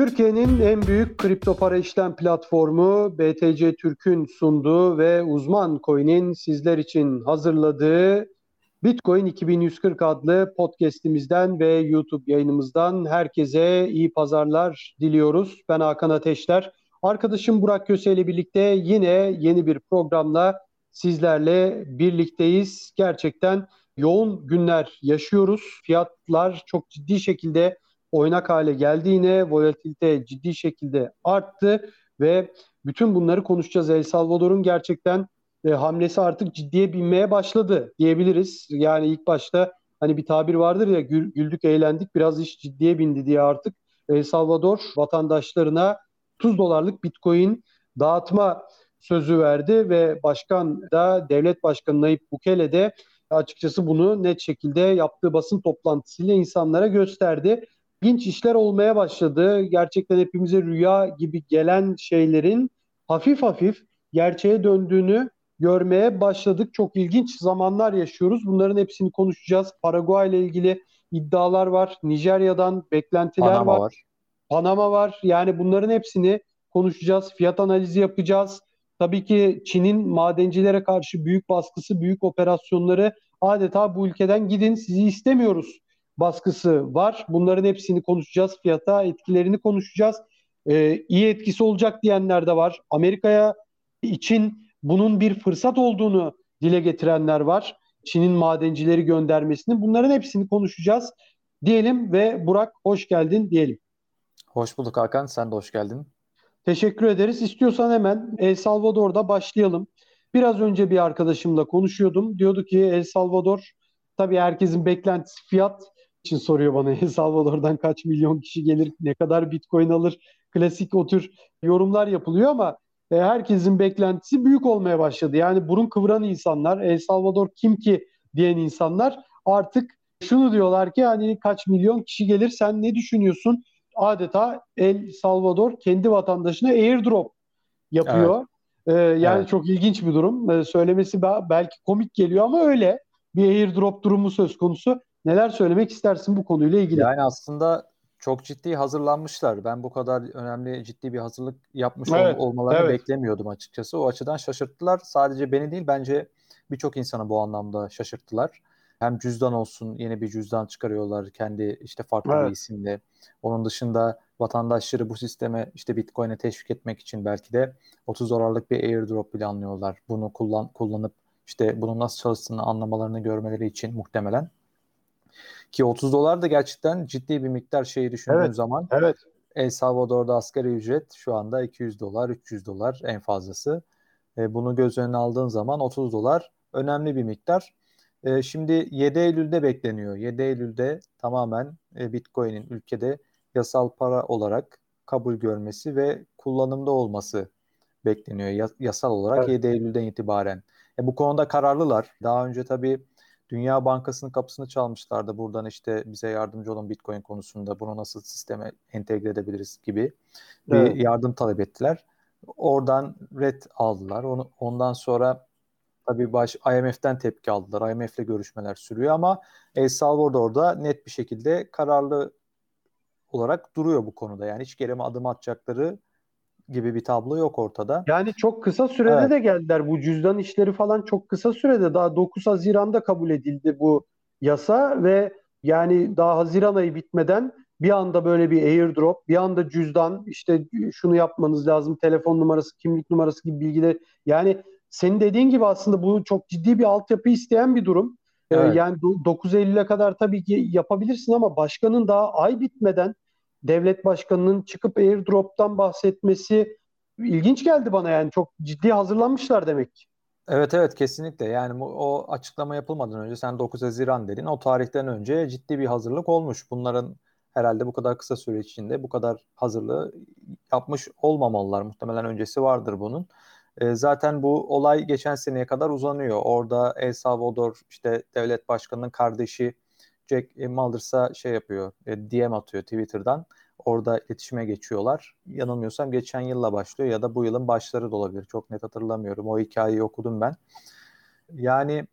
Türkiye'nin en büyük kripto para işlem platformu BTC Türk'ün sunduğu ve uzman coin'in sizler için hazırladığı Bitcoin 2140 adlı podcast'imizden ve YouTube yayınımızdan herkese iyi pazarlar diliyoruz. Ben Hakan Ateşler. Arkadaşım Burak Köse ile birlikte yine yeni bir programla sizlerle birlikteyiz. Gerçekten yoğun günler yaşıyoruz. Fiyatlar çok ciddi şekilde oynak hale geldiğine, volatilite ciddi şekilde arttı ve bütün bunları konuşacağız. El Salvador'un gerçekten e, hamlesi artık ciddiye binmeye başladı diyebiliriz. Yani ilk başta hani bir tabir vardır ya gül, güldük eğlendik biraz iş ciddiye bindi diye artık El Salvador vatandaşlarına 30 dolarlık bitcoin dağıtma sözü verdi ve başkan da devlet başkanı Nayib Bukele de açıkçası bunu net şekilde yaptığı basın toplantısıyla insanlara gösterdi. İlginç işler olmaya başladı. Gerçekten hepimize rüya gibi gelen şeylerin hafif hafif gerçeğe döndüğünü görmeye başladık. Çok ilginç zamanlar yaşıyoruz. Bunların hepsini konuşacağız. Paraguay ile ilgili iddialar var. Nijerya'dan beklentiler Panama var. var. Panama var. Yani bunların hepsini konuşacağız. Fiyat analizi yapacağız. Tabii ki Çin'in madencilere karşı büyük baskısı, büyük operasyonları adeta bu ülkeden gidin sizi istemiyoruz baskısı var. Bunların hepsini konuşacağız. Fiyata etkilerini konuşacağız. Ee, iyi etkisi olacak diyenler de var. Amerika'ya için bunun bir fırsat olduğunu dile getirenler var. Çin'in madencileri göndermesini. Bunların hepsini konuşacağız diyelim ve Burak hoş geldin diyelim. Hoş bulduk Hakan. Sen de hoş geldin. Teşekkür ederiz. İstiyorsan hemen El Salvador'da başlayalım. Biraz önce bir arkadaşımla konuşuyordum. Diyordu ki El Salvador tabii herkesin beklentisi fiyat için soruyor bana El Salvador'dan kaç milyon kişi gelir, ne kadar bitcoin alır, klasik o tür yorumlar yapılıyor ama e, herkesin beklentisi büyük olmaya başladı. Yani burun kıvıran insanlar, El Salvador kim ki diyen insanlar artık şunu diyorlar ki hani kaç milyon kişi gelir sen ne düşünüyorsun? Adeta El Salvador kendi vatandaşına airdrop yapıyor. Evet. Ee, yani evet. çok ilginç bir durum. Ee, söylemesi belki komik geliyor ama öyle bir airdrop durumu söz konusu. Neler söylemek istersin bu konuyla ilgili? Yani aslında çok ciddi hazırlanmışlar. Ben bu kadar önemli ciddi bir hazırlık yapmış evet, olmalarını evet. beklemiyordum açıkçası. O açıdan şaşırttılar. Sadece beni değil bence birçok insanı bu anlamda şaşırttılar. Hem cüzdan olsun yeni bir cüzdan çıkarıyorlar kendi işte farklı evet. bir isimle. Onun dışında vatandaşları bu sisteme işte Bitcoin'e teşvik etmek için belki de 30 dolarlık bir airdrop planlıyorlar. Bunu kullan kullanıp işte bunun nasıl çalıştığını anlamalarını görmeleri için muhtemelen. Ki 30 dolar da gerçekten ciddi bir miktar şeyi düşündüğün evet, zaman. Evet. El Salvador'da asgari ücret şu anda 200 dolar, 300 dolar en fazlası. E, bunu göz önüne aldığın zaman 30 dolar önemli bir miktar. E, şimdi 7 Eylül'de bekleniyor. 7 Eylül'de tamamen e, Bitcoin'in ülkede yasal para olarak kabul görmesi ve kullanımda olması bekleniyor yasal olarak evet. 7 Eylül'den itibaren. E, bu konuda kararlılar. Daha önce tabii Dünya Bankası'nın kapısını çalmışlardı. Buradan işte bize yardımcı olun Bitcoin konusunda bunu nasıl sisteme entegre edebiliriz gibi bir evet. yardım talep ettiler. Oradan red aldılar. Onu, ondan sonra tabii baş IMF'den tepki aldılar. IMF'le görüşmeler sürüyor ama El Salvador'da net bir şekilde kararlı olarak duruyor bu konuda. Yani hiç geri adım atacakları gibi bir tablo yok ortada. Yani çok kısa sürede evet. de geldiler. Bu cüzdan işleri falan çok kısa sürede daha 9 Haziran'da kabul edildi bu yasa ve yani daha Haziran ayı bitmeden bir anda böyle bir airdrop, bir anda cüzdan, işte şunu yapmanız lazım, telefon numarası, kimlik numarası gibi bilgiler. Yani senin dediğin gibi aslında bu çok ciddi bir altyapı isteyen bir durum. Ee, evet. Yani 9 Eylül'e kadar tabii ki yapabilirsin ama başkanın daha ay bitmeden devlet başkanının çıkıp airdrop'tan bahsetmesi ilginç geldi bana yani çok ciddi hazırlanmışlar demek ki. Evet evet kesinlikle yani o açıklama yapılmadan önce sen 9 Haziran dedin o tarihten önce ciddi bir hazırlık olmuş. Bunların herhalde bu kadar kısa süre içinde bu kadar hazırlığı yapmış olmamalılar. Muhtemelen öncesi vardır bunun. E, zaten bu olay geçen seneye kadar uzanıyor. Orada El Salvador işte devlet başkanının kardeşi Jack Mulders'a şey yapıyor, e, DM atıyor Twitter'dan. Orada iletişime geçiyorlar. Yanılmıyorsam geçen yılla başlıyor ya da bu yılın başları da olabilir. Çok net hatırlamıyorum. O hikayeyi okudum ben. Yani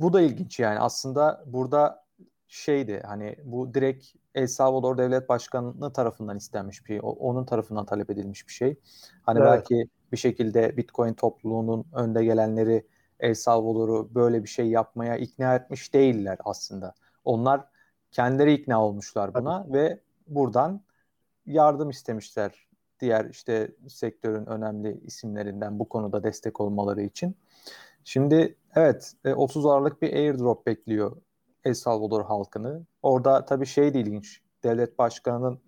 bu da ilginç yani. Aslında burada şeydi hani bu direkt El Salvador Devlet Başkanı tarafından istenmiş bir şey. Onun tarafından talep edilmiş bir şey. Hani evet. belki bir şekilde Bitcoin topluluğunun önde gelenleri El Salvador'u böyle bir şey yapmaya ikna etmiş değiller aslında. Onlar kendileri ikna olmuşlar buna Tabii. ve buradan yardım istemişler diğer işte sektörün önemli isimlerinden bu konuda destek olmaları için. Şimdi evet 30 e, Aralık bir airdrop bekliyor El Salvador halkını. Orada tabii şey de ilginç. Devlet başkanının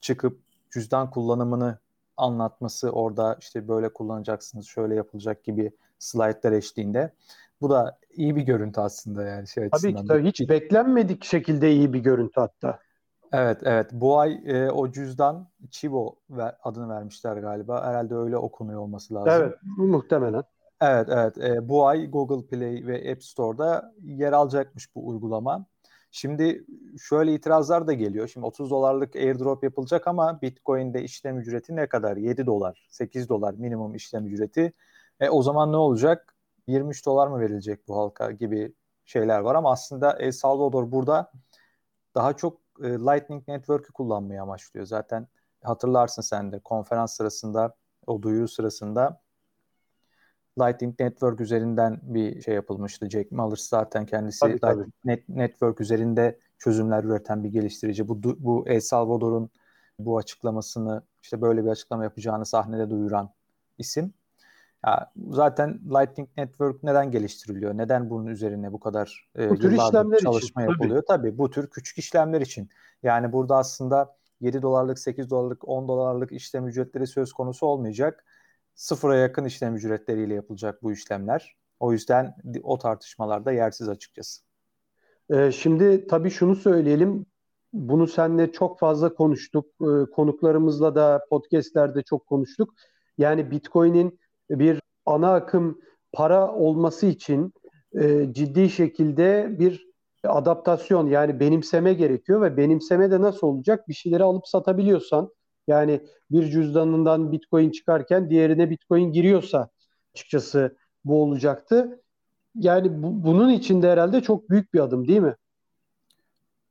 çıkıp cüzdan kullanımını anlatması orada işte böyle kullanacaksınız, şöyle yapılacak gibi slaytlar eşliğinde. Bu da iyi bir görüntü aslında yani şey Tabii ki tabii hiç beklenmedik şekilde iyi bir görüntü hatta. Evet evet bu ay e, o cüzdan Chivo adını vermişler galiba. Herhalde öyle okunuyor olması lazım. Evet muhtemelen. Evet evet e, bu ay Google Play ve App Store'da yer alacakmış bu uygulama. Şimdi şöyle itirazlar da geliyor. Şimdi 30 dolarlık airdrop yapılacak ama Bitcoin'de işlem ücreti ne kadar? 7 dolar, 8 dolar minimum işlem ücreti. E, o zaman ne olacak? 23 dolar mı verilecek bu halka gibi şeyler var ama aslında El Salvador burada daha çok e, Lightning Network'ü kullanmayı amaçlıyor. Zaten hatırlarsın sen de konferans sırasında o duyuru sırasında Lightning Network üzerinden bir şey yapılmıştı. Jack Mallers zaten kendisi tabii, tabii. Net, Network üzerinde çözümler üreten bir geliştirici. Bu, bu El Salvador'un bu açıklamasını işte böyle bir açıklama yapacağını sahnede duyuran isim. Ya, zaten Lightning Network neden geliştiriliyor? Neden bunun üzerine bu kadar e, bu tür işlemler çalışma için, yapılıyor? Tabii. tabii bu tür küçük işlemler için. Yani burada aslında 7 dolarlık, 8 dolarlık, 10 dolarlık işlem ücretleri söz konusu olmayacak sıfıra yakın işlem ücretleriyle yapılacak bu işlemler. O yüzden o tartışmalarda yersiz açıkçası. Ee, şimdi tabii şunu söyleyelim. Bunu seninle çok fazla konuştuk. Ee, konuklarımızla da podcastlerde çok konuştuk. Yani Bitcoin'in bir ana akım para olması için e, ciddi şekilde bir adaptasyon yani benimseme gerekiyor ve benimseme de nasıl olacak? Bir şeyleri alıp satabiliyorsan yani bir cüzdanından Bitcoin çıkarken diğerine Bitcoin giriyorsa açıkçası bu olacaktı. Yani bu, bunun içinde herhalde çok büyük bir adım değil mi?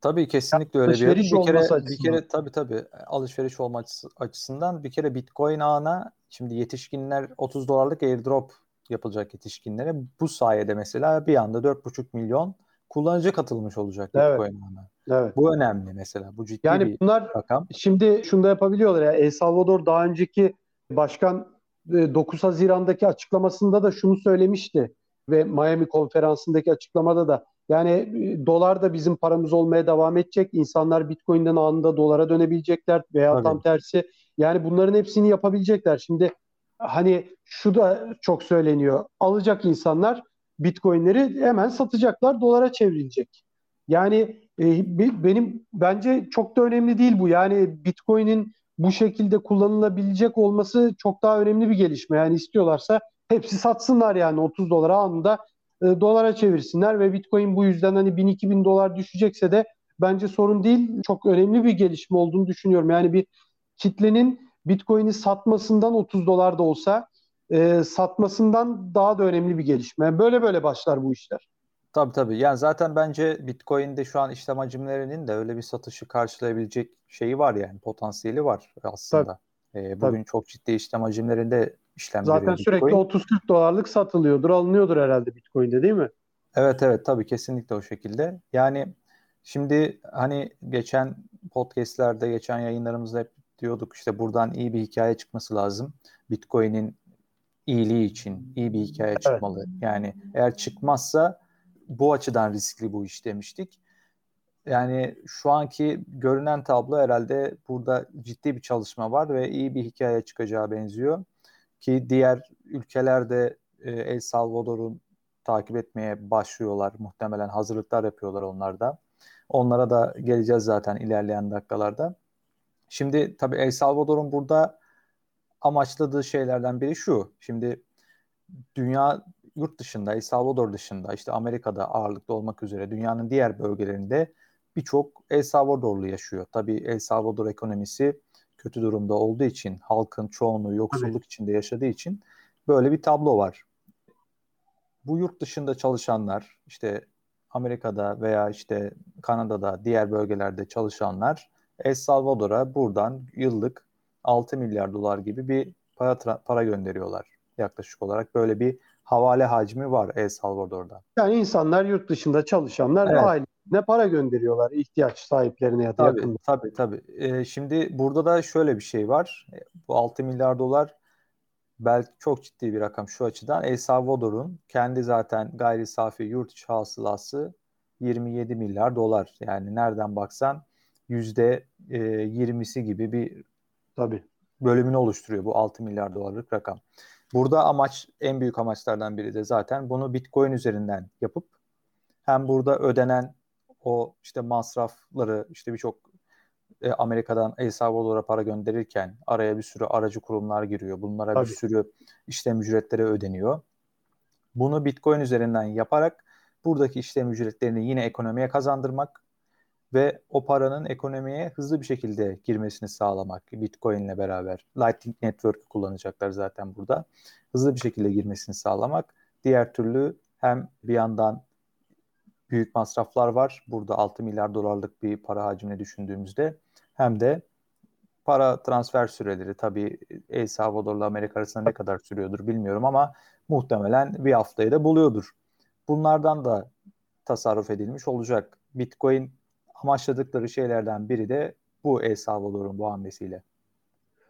Tabii kesinlikle öyle bir, bir kere açısından. bir kere tabii tabii alışveriş olma açısından bir kere Bitcoin ağına şimdi yetişkinler 30 dolarlık airdrop yapılacak yetişkinlere bu sayede mesela bir anda 4,5 milyon kullanıcı katılmış olacak evet. Bitcoin ağına. Evet. Bu önemli mesela. Bu ciddi yani bir bunlar rakam. Şimdi şunu da yapabiliyorlar ya. El Salvador daha önceki başkan 9 e, Haziran'daki açıklamasında da şunu söylemişti ve Miami konferansındaki açıklamada da yani e, dolar da bizim paramız olmaya devam edecek. İnsanlar Bitcoin'den anında dolara dönebilecekler veya Tabii. tam tersi. Yani bunların hepsini yapabilecekler. Şimdi hani şu da çok söyleniyor. Alacak insanlar Bitcoin'leri hemen satacaklar, dolara çevrilecek. Yani e, benim bence çok da önemli değil bu. Yani Bitcoin'in bu şekilde kullanılabilecek olması çok daha önemli bir gelişme. Yani istiyorlarsa hepsi satsınlar yani 30 dolara anında e, dolara çevirsinler ve Bitcoin bu yüzden hani 1000-2000 dolar düşecekse de bence sorun değil. Çok önemli bir gelişme olduğunu düşünüyorum. Yani bir kitlenin Bitcoin'i satmasından 30 dolar da olsa e, satmasından daha da önemli bir gelişme. Yani böyle böyle başlar bu işler. Tabii tabii. Yani zaten bence Bitcoin'de şu an işlem hacimlerinin de öyle bir satışı karşılayabilecek şeyi var yani potansiyeli var aslında. Ee, bugün tabii. çok ciddi işlem hacimlerinde işlemleri Zaten sürekli 30-40 dolarlık satılıyordur, alınıyordur herhalde Bitcoin'de değil mi? Evet evet tabii kesinlikle o şekilde. Yani şimdi hani geçen podcastlerde, geçen yayınlarımızda hep diyorduk işte buradan iyi bir hikaye çıkması lazım. Bitcoin'in iyiliği için iyi bir hikaye evet. çıkmalı. Yani eğer çıkmazsa bu açıdan riskli bu iş demiştik. Yani şu anki görünen tablo herhalde burada ciddi bir çalışma var ve iyi bir hikaye çıkacağı benziyor. Ki diğer ülkelerde e, El Salvador'un takip etmeye başlıyorlar. Muhtemelen hazırlıklar yapıyorlar onlar da. Onlara da geleceğiz zaten ilerleyen dakikalarda. Şimdi tabii El Salvador'un burada amaçladığı şeylerden biri şu. Şimdi dünya yurt dışında, El Salvador dışında, işte Amerika'da ağırlıklı olmak üzere dünyanın diğer bölgelerinde birçok El Salvadorlu yaşıyor. Tabii El Salvador ekonomisi kötü durumda olduğu için, halkın çoğunluğu yoksulluk evet. içinde yaşadığı için böyle bir tablo var. Bu yurt dışında çalışanlar, işte Amerika'da veya işte Kanada'da diğer bölgelerde çalışanlar El Salvador'a buradan yıllık 6 milyar dolar gibi bir para para gönderiyorlar yaklaşık olarak. Böyle bir havale hacmi var El Salvador'da. Yani insanlar yurt dışında çalışanlar evet. ailesine para gönderiyorlar ihtiyaç sahiplerine ya da tabii, yakın. Tabii tabii. Ee, şimdi burada da şöyle bir şey var. Bu 6 milyar dolar belki çok ciddi bir rakam şu açıdan. El Salvador'un kendi zaten gayri safi yurt içi hasılası 27 milyar dolar. Yani nereden baksan yüzde 20'si gibi bir Tabii. bölümünü oluşturuyor bu 6 milyar dolarlık rakam. Burada amaç en büyük amaçlardan biri de zaten bunu Bitcoin üzerinden yapıp hem burada ödenen o işte masrafları işte birçok e, Amerika'dan El Salvador'a para gönderirken araya bir sürü aracı kurumlar giriyor. Bunlara Tabii. bir sürü işlem ücretleri ödeniyor. Bunu Bitcoin üzerinden yaparak buradaki işlem ücretlerini yine ekonomiye kazandırmak ve o paranın ekonomiye hızlı bir şekilde girmesini sağlamak Bitcoin ile beraber. Lightning Network kullanacaklar zaten burada. Hızlı bir şekilde girmesini sağlamak. Diğer türlü hem bir yandan büyük masraflar var. Burada 6 milyar dolarlık bir para hacmini düşündüğümüzde hem de para transfer süreleri tabii El Salvador'la Amerika arasında ne kadar sürüyordur bilmiyorum ama muhtemelen bir haftayı da buluyordur. Bunlardan da tasarruf edilmiş olacak. Bitcoin amaçladıkları şeylerden biri de bu El Salvador'un bu hamlesiyle.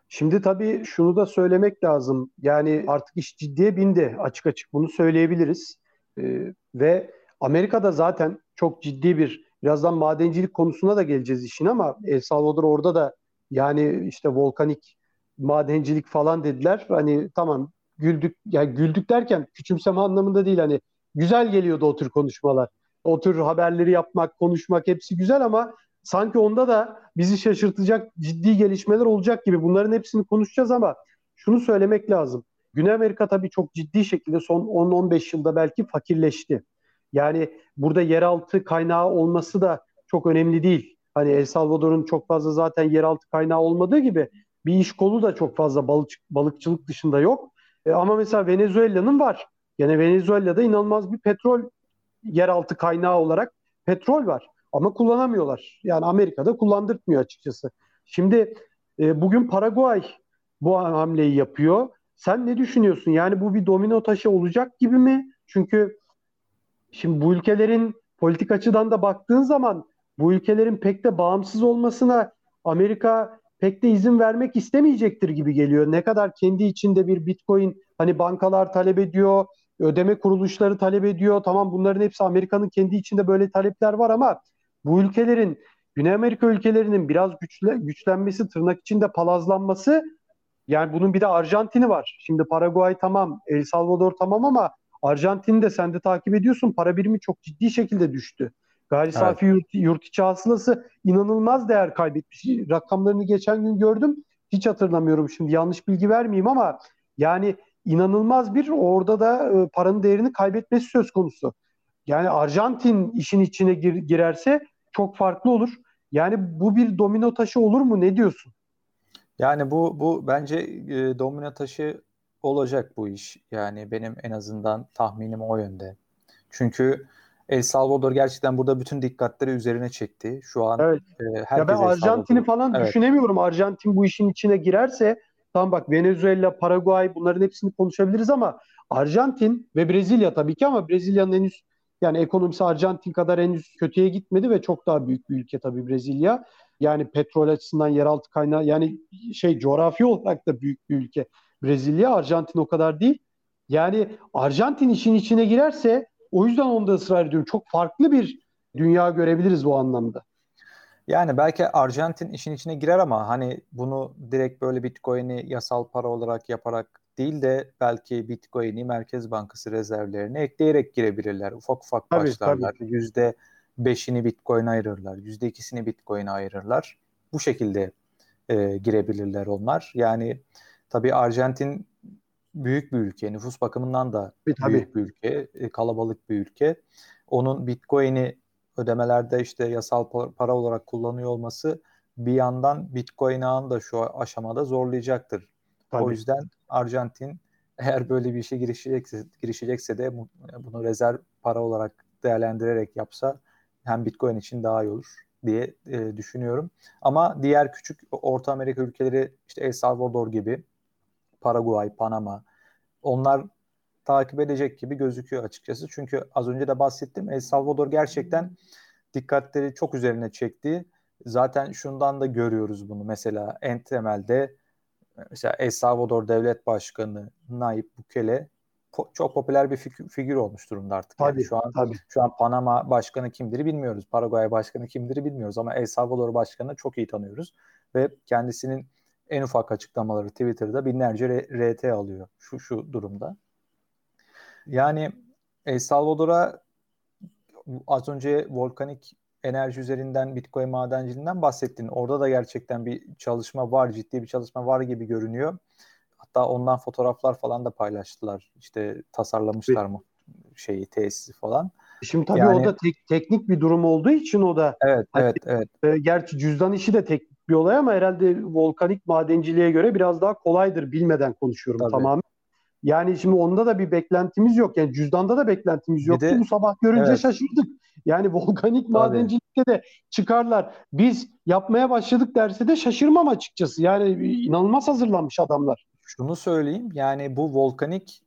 Şimdi tabii şunu da söylemek lazım. Yani artık iş ciddiye bindi. Açık açık bunu söyleyebiliriz. Ee, ve Amerika'da zaten çok ciddi bir birazdan madencilik konusuna da geleceğiz işin ama El Salvador orada da yani işte volkanik madencilik falan dediler. Hani tamam güldük yani güldük derken küçümseme anlamında değil hani güzel geliyordu o tür konuşmalar. O tür haberleri yapmak, konuşmak hepsi güzel ama sanki onda da bizi şaşırtacak ciddi gelişmeler olacak gibi. Bunların hepsini konuşacağız ama şunu söylemek lazım. Güney Amerika tabii çok ciddi şekilde son 10-15 yılda belki fakirleşti. Yani burada yeraltı kaynağı olması da çok önemli değil. Hani El Salvador'un çok fazla zaten yeraltı kaynağı olmadığı gibi bir iş kolu da çok fazla balık, balıkçılık dışında yok. E, ama mesela Venezuela'nın var. Yani Venezuela'da inanılmaz bir petrol yeraltı kaynağı olarak petrol var. Ama kullanamıyorlar. Yani Amerika'da kullandırtmıyor açıkçası. Şimdi e, bugün Paraguay bu hamleyi yapıyor. Sen ne düşünüyorsun? Yani bu bir domino taşı olacak gibi mi? Çünkü şimdi bu ülkelerin politik açıdan da baktığın zaman bu ülkelerin pek de bağımsız olmasına Amerika pek de izin vermek istemeyecektir gibi geliyor. Ne kadar kendi içinde bir Bitcoin hani bankalar talep ediyor, ödeme kuruluşları talep ediyor. Tamam bunların hepsi Amerika'nın kendi içinde böyle talepler var ama bu ülkelerin Güney Amerika ülkelerinin biraz güçle, güçlenmesi, tırnak içinde palazlanması yani bunun bir de Arjantin'i var. Şimdi Paraguay tamam, El Salvador tamam ama Arjantin'i de sen de takip ediyorsun. Para birimi çok ciddi şekilde düştü. Gayri safi evet. yurt, yurt içi hasılası inanılmaz değer kaybetmiş. Rakamlarını geçen gün gördüm. Hiç hatırlamıyorum şimdi yanlış bilgi vermeyeyim ama yani inanılmaz bir orada da e, paranın değerini kaybetmesi söz konusu. Yani Arjantin işin içine gir, girerse çok farklı olur. Yani bu bir domino taşı olur mu? Ne diyorsun? Yani bu bu bence e, domino taşı olacak bu iş. Yani benim en azından tahminim o yönde. Çünkü El Salvador gerçekten burada bütün dikkatleri üzerine çekti. Şu an evet. e, ya ben Arjantin'i falan evet. düşünemiyorum. Arjantin bu işin içine girerse Tamam bak Venezuela, Paraguay bunların hepsini konuşabiliriz ama Arjantin ve Brezilya tabii ki ama Brezilya'nın henüz yani ekonomisi Arjantin kadar henüz kötüye gitmedi ve çok daha büyük bir ülke tabii Brezilya. Yani petrol açısından yeraltı kaynağı yani şey coğrafi olarak da büyük bir ülke Brezilya. Arjantin o kadar değil. Yani Arjantin işin içine girerse o yüzden onda ısrar ediyorum. Çok farklı bir dünya görebiliriz bu anlamda. Yani belki Arjantin işin içine girer ama hani bunu direkt böyle Bitcoin'i yasal para olarak yaparak değil de belki Bitcoin'i Merkez Bankası rezervlerine ekleyerek girebilirler. Ufak ufak tabii, başlarlar. Yüzde beşini Bitcoin ayırırlar. Yüzde ikisini Bitcoin ayırırlar. Bu şekilde e, girebilirler onlar. Yani tabii Arjantin büyük bir ülke. Nüfus bakımından da tabii. büyük bir ülke. E, kalabalık bir ülke. Onun Bitcoin'i ödemelerde işte yasal para olarak kullanıyor olması bir yandan Bitcoin ağını da şu aşamada zorlayacaktır. Tabii. O yüzden Arjantin eğer böyle bir işe girişecekse, girişecekse de bunu rezerv para olarak değerlendirerek yapsa hem Bitcoin için daha iyi olur diye e, düşünüyorum. Ama diğer küçük Orta Amerika ülkeleri işte El Salvador gibi, Paraguay, Panama onlar takip edecek gibi gözüküyor açıkçası. Çünkü az önce de bahsettim El Salvador gerçekten dikkatleri çok üzerine çekti. Zaten şundan da görüyoruz bunu mesela en temelde mesela El Salvador Devlet Başkanı Nayib Bukele po- çok popüler bir fig- figür olmuş durumda artık. Tabii, yani şu an tabii. şu an Panama başkanı kimdir bilmiyoruz. Paraguay başkanı kimdir bilmiyoruz ama El Salvador başkanı çok iyi tanıyoruz ve kendisinin en ufak açıklamaları Twitter'da binlerce RT alıyor şu şu durumda. Yani El Salvador'a az önce volkanik enerji üzerinden Bitcoin madenciliğinden bahsettin. Orada da gerçekten bir çalışma var, ciddi bir çalışma var gibi görünüyor. Hatta ondan fotoğraflar falan da paylaştılar. İşte tasarlamışlar mı şeyi, tesisi falan. Şimdi tabii yani, o da tek, teknik bir durum olduğu için o da Evet, hani, evet, evet. E, gerçi cüzdan işi de teknik bir olay ama herhalde volkanik madenciliğe göre biraz daha kolaydır bilmeden konuşuyorum tabii. tamamen. Yani şimdi onda da bir beklentimiz yok. Yani cüzdanda da beklentimiz yoktu. De, Bu sabah görünce evet. şaşırdık. Yani volkanik Tabii. madencilikte de çıkarlar. Biz yapmaya başladık derse de şaşırmam açıkçası. Yani inanılmaz hazırlanmış adamlar. Şunu söyleyeyim. Yani bu volkanik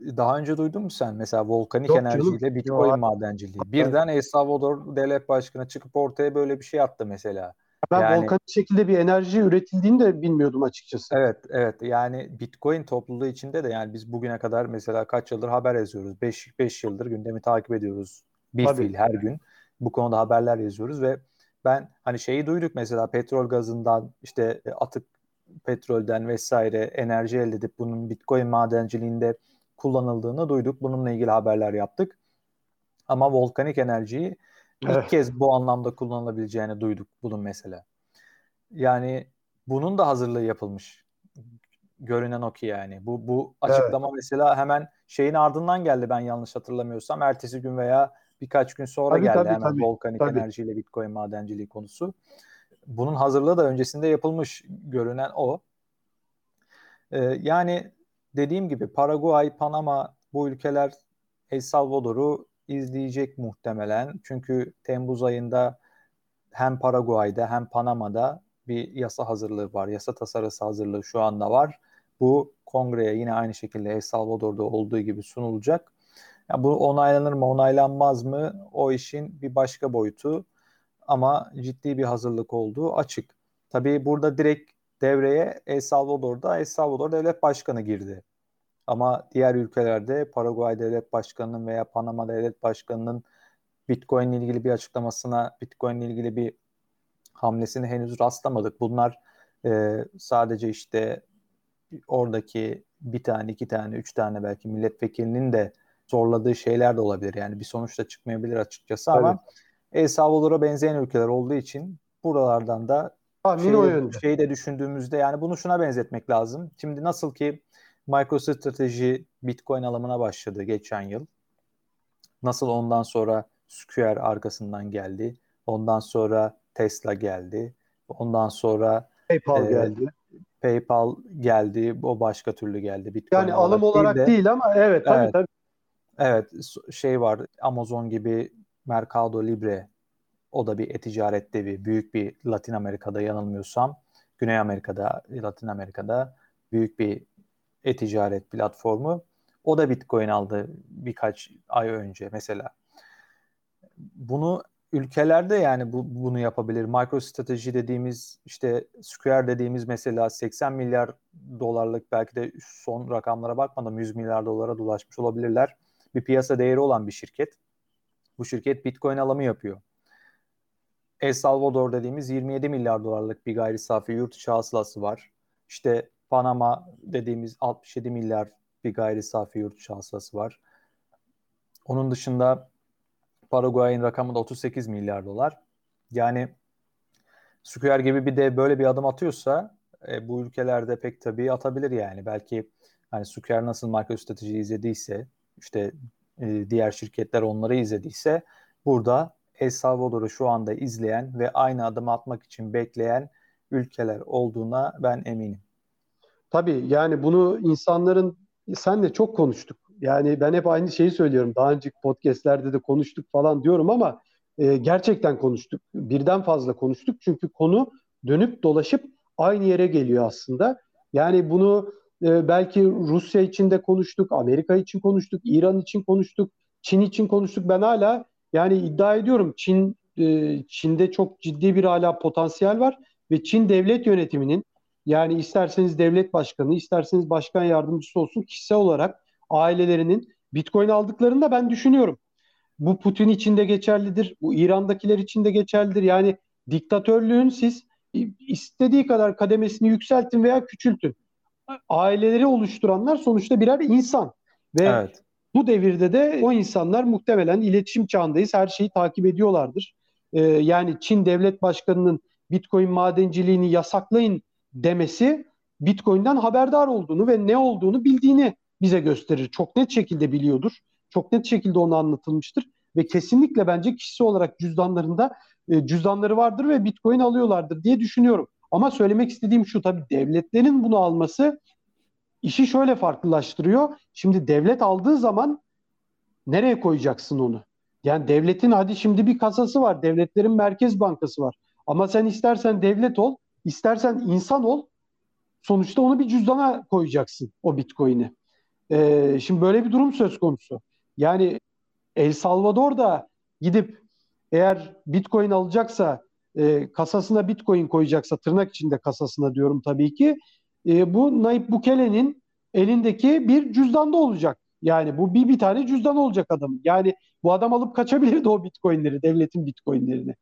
daha önce duydun mu sen? Mesela volkanik Yok, enerjiyle canım. Bitcoin Yok. madenciliği. Birden El Salvador devlet başkanı çıkıp ortaya böyle bir şey attı mesela. Ben yani, volkanik şekilde bir enerji üretildiğini de bilmiyordum açıkçası. Evet, evet. Yani Bitcoin topluluğu içinde de yani biz bugüne kadar mesela kaç yıldır haber yazıyoruz. 5 5 yıldır gündemi takip ediyoruz. Bir Tabii. fil her gün. Bu konuda haberler yazıyoruz ve ben hani şeyi duyduk mesela petrol gazından işte atık petrolden vesaire enerji elde edip bunun Bitcoin madenciliğinde kullanıldığını duyduk. Bununla ilgili haberler yaptık. Ama volkanik enerjiyi evet. ilk kez bu anlamda kullanılabileceğini duyduk bunun mesela. Yani bunun da hazırlığı yapılmış. Görünen o ki yani. Bu bu açıklama evet. mesela hemen şeyin ardından geldi ben yanlış hatırlamıyorsam. Ertesi gün veya birkaç gün sonra tabii, geldi tabii, hemen tabii, volkanik tabii. enerjiyle Bitcoin madenciliği konusu. Bunun hazırlığı da öncesinde yapılmış görünen o. Ee, yani dediğim gibi Paraguay, Panama bu ülkeler El Salvador'u izleyecek muhtemelen. Çünkü Temmuz ayında hem Paraguay'da hem Panama'da bir yasa hazırlığı var. Yasa tasarısı hazırlığı şu anda var. Bu kongreye yine aynı şekilde El Salvador'da olduğu gibi sunulacak. Yani bu onaylanır mı, onaylanmaz mı o işin bir başka boyutu. Ama ciddi bir hazırlık olduğu açık. Tabii burada direkt devreye El Salvador'da El Salvador Devlet Başkanı girdi. Ama diğer ülkelerde Paraguay Devlet Başkanı'nın veya Panama Devlet Başkanı'nın Bitcoin ile ilgili bir açıklamasına, Bitcoin ile ilgili bir hamlesini henüz rastlamadık. Bunlar e, sadece işte oradaki bir tane, iki tane, üç tane belki milletvekilinin de zorladığı şeyler de olabilir. Yani bir sonuç da çıkmayabilir açıkçası evet. ama El Salvador'a benzeyen ülkeler olduğu için buralardan da şey, şeyi de düşündüğümüzde yani bunu şuna benzetmek lazım. Şimdi nasıl ki MicroStrategy Bitcoin alımına başladı geçen yıl. Nasıl ondan sonra Square arkasından geldi. Ondan sonra Tesla geldi. Ondan sonra PayPal e, geldi. PayPal geldi. O başka türlü geldi. Bitcoin yani alım olarak değil, de, değil ama evet tabii evet, tabii. Evet şey var Amazon gibi Mercado Libre o da bir e-ticaret devi. Büyük bir Latin Amerika'da yanılmıyorsam Güney Amerika'da, Latin Amerika'da büyük bir e-ticaret platformu. O da Bitcoin aldı birkaç ay önce mesela. Bunu ülkelerde yani bu, bunu yapabilir. MicroStrategy dediğimiz işte Square dediğimiz mesela 80 milyar dolarlık belki de son rakamlara bakmadan 100 milyar dolara dolaşmış olabilirler. Bir piyasa değeri olan bir şirket. Bu şirket Bitcoin alımı yapıyor. El Salvador dediğimiz 27 milyar dolarlık bir gayri safi yurt içi hasılası var. İşte Panama dediğimiz 67 milyar bir gayri safi yurt içi hasılası var. Onun dışında Paraguay'ın rakamı da 38 milyar dolar. Yani Square gibi bir de böyle bir adım atıyorsa e, bu ülkelerde pek tabii atabilir yani. Belki hani Square nasıl marka strateji izlediyse işte e, diğer şirketler onları izlediyse burada El Salvador'u şu anda izleyen ve aynı adım atmak için bekleyen ülkeler olduğuna ben eminim. Tabii yani bunu insanların senle çok konuştuk. Yani ben hep aynı şeyi söylüyorum. Daha önceki podcastlerde de konuştuk falan diyorum ama e, gerçekten konuştuk. Birden fazla konuştuk. Çünkü konu dönüp dolaşıp aynı yere geliyor aslında. Yani bunu e, belki Rusya için de konuştuk, Amerika için konuştuk, İran için konuştuk, Çin için konuştuk. Ben hala yani iddia ediyorum Çin e, Çin'de çok ciddi bir hala potansiyel var ve Çin devlet yönetiminin yani isterseniz devlet başkanı, isterseniz başkan yardımcısı olsun kişisel olarak ailelerinin Bitcoin aldıklarını da ben düşünüyorum. Bu Putin için de geçerlidir, bu İran'dakiler için de geçerlidir. Yani diktatörlüğün siz istediği kadar kademesini yükseltin veya küçültün. Aileleri oluşturanlar sonuçta birer insan ve evet. bu devirde de o insanlar muhtemelen iletişim çağındayız. Her şeyi takip ediyorlardır. Ee, yani Çin devlet başkanının Bitcoin madenciliğini yasaklayın demesi Bitcoin'den haberdar olduğunu ve ne olduğunu bildiğini bize gösterir. Çok net şekilde biliyordur. Çok net şekilde onu anlatılmıştır ve kesinlikle bence kişisi olarak cüzdanlarında e, cüzdanları vardır ve Bitcoin alıyorlardır diye düşünüyorum. Ama söylemek istediğim şu tabii devletlerin bunu alması işi şöyle farklılaştırıyor. Şimdi devlet aldığı zaman nereye koyacaksın onu? Yani devletin hadi şimdi bir kasası var. Devletlerin merkez bankası var. Ama sen istersen devlet ol, istersen insan ol. Sonuçta onu bir cüzdana koyacaksın o Bitcoin'i. Ee, şimdi böyle bir durum söz konusu. Yani El Salvador da gidip eğer Bitcoin alacaksa e, kasasına Bitcoin koyacaksa tırnak içinde kasasına diyorum tabii ki e, bu Nayib Bukele'nin elindeki bir cüzdanda olacak. Yani bu bir bir tane cüzdan olacak adamın. Yani bu adam alıp kaçabilirdi o Bitcoin'leri, devletin Bitcoin'lerini.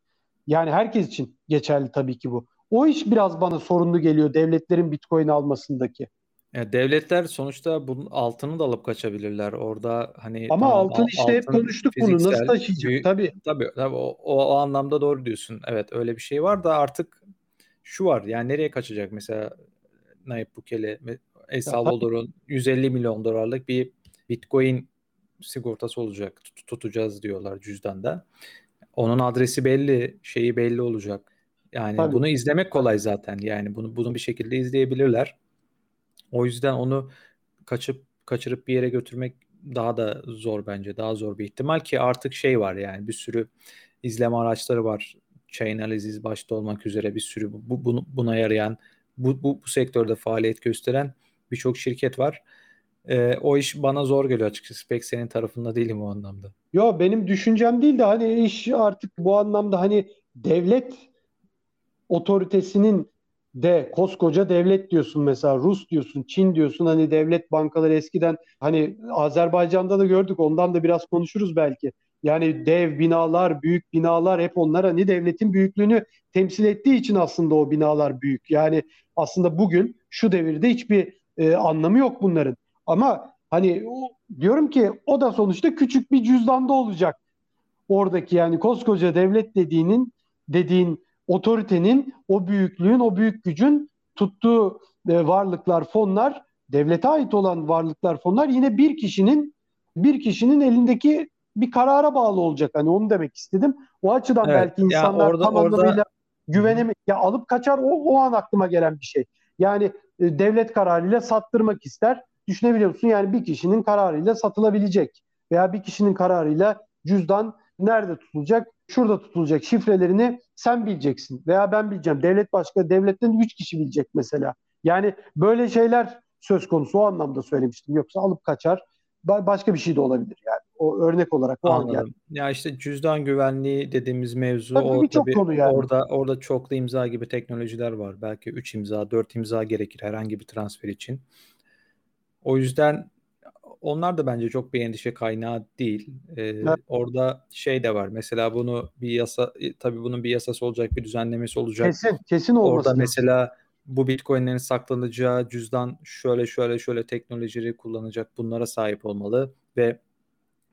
Yani herkes için geçerli tabii ki bu. O iş biraz bana sorunlu geliyor devletlerin Bitcoin almasındaki. Ya devletler sonuçta bunun altını da alıp kaçabilirler. Orada hani Ama tamam, altın işte hep konuştuk fiziksel, bunu nasıl taşıyacak büyük, tabii. Tabii, tabii o, o, o anlamda doğru diyorsun. Evet öyle bir şey var da artık şu var yani nereye kaçacak mesela Nayib Bukele El Salvador'un 150 milyon dolarlık bir Bitcoin sigortası olacak tut, tutacağız diyorlar cüzdanda. Onun adresi belli, şeyi belli olacak. Yani Tabii. bunu izlemek kolay zaten. Yani bunu bunu bir şekilde izleyebilirler. O yüzden onu kaçıp kaçırıp bir yere götürmek daha da zor bence. Daha zor bir ihtimal ki artık şey var yani bir sürü izleme araçları var. Chainalysis başta olmak üzere bir sürü bu, bunu, buna yarayan bu, bu, bu sektörde faaliyet gösteren birçok şirket var. Ee, o iş bana zor geliyor açıkçası. Pek senin tarafında değilim o anlamda. Yo benim düşüncem değil de hani iş artık bu anlamda hani devlet otoritesinin de koskoca devlet diyorsun mesela Rus diyorsun, Çin diyorsun hani devlet bankaları eskiden hani Azerbaycan'da da gördük ondan da biraz konuşuruz belki. Yani dev binalar, büyük binalar hep onlar hani devletin büyüklüğünü temsil ettiği için aslında o binalar büyük. Yani aslında bugün şu devirde hiçbir e, anlamı yok bunların. Ama hani diyorum ki o da sonuçta küçük bir cüzdanda olacak. Oradaki yani koskoca devlet dediğinin dediğin otoritenin, o büyüklüğün, o büyük gücün tuttuğu e, varlıklar, fonlar, devlete ait olan varlıklar, fonlar yine bir kişinin bir kişinin elindeki bir karara bağlı olacak. Hani onu demek istedim. O açıdan evet, belki insanlar orada, tam orada... anlamıyla güvenemek ya alıp kaçar o, o an aklıma gelen bir şey. Yani e, devlet kararıyla sattırmak ister. Düşünebiliyor musun? Yani bir kişinin kararıyla satılabilecek veya bir kişinin kararıyla cüzdan nerede tutulacak? Şurada tutulacak şifrelerini sen bileceksin veya ben bileceğim. Devlet başka devletten 3 kişi bilecek mesela. Yani böyle şeyler söz konusu o anlamda söylemiştim. Yoksa alıp kaçar başka bir şey de olabilir yani. O örnek olarak o Anladım. an geldi. Ya işte cüzdan güvenliği dediğimiz mevzu tabii o tabii konu yani. orada orada çoklu imza gibi teknolojiler var. Belki 3 imza, 4 imza gerekir herhangi bir transfer için. O yüzden onlar da bence çok bir endişe kaynağı değil. Ee, evet. Orada şey de var. Mesela bunu bir yasa e, tabii bunun bir yasası olacak, bir düzenlemesi olacak. Kesin, kesin olması. Orada mesela bu Bitcoin'lerin saklanacağı cüzdan şöyle şöyle şöyle teknolojileri kullanacak. Bunlara sahip olmalı ve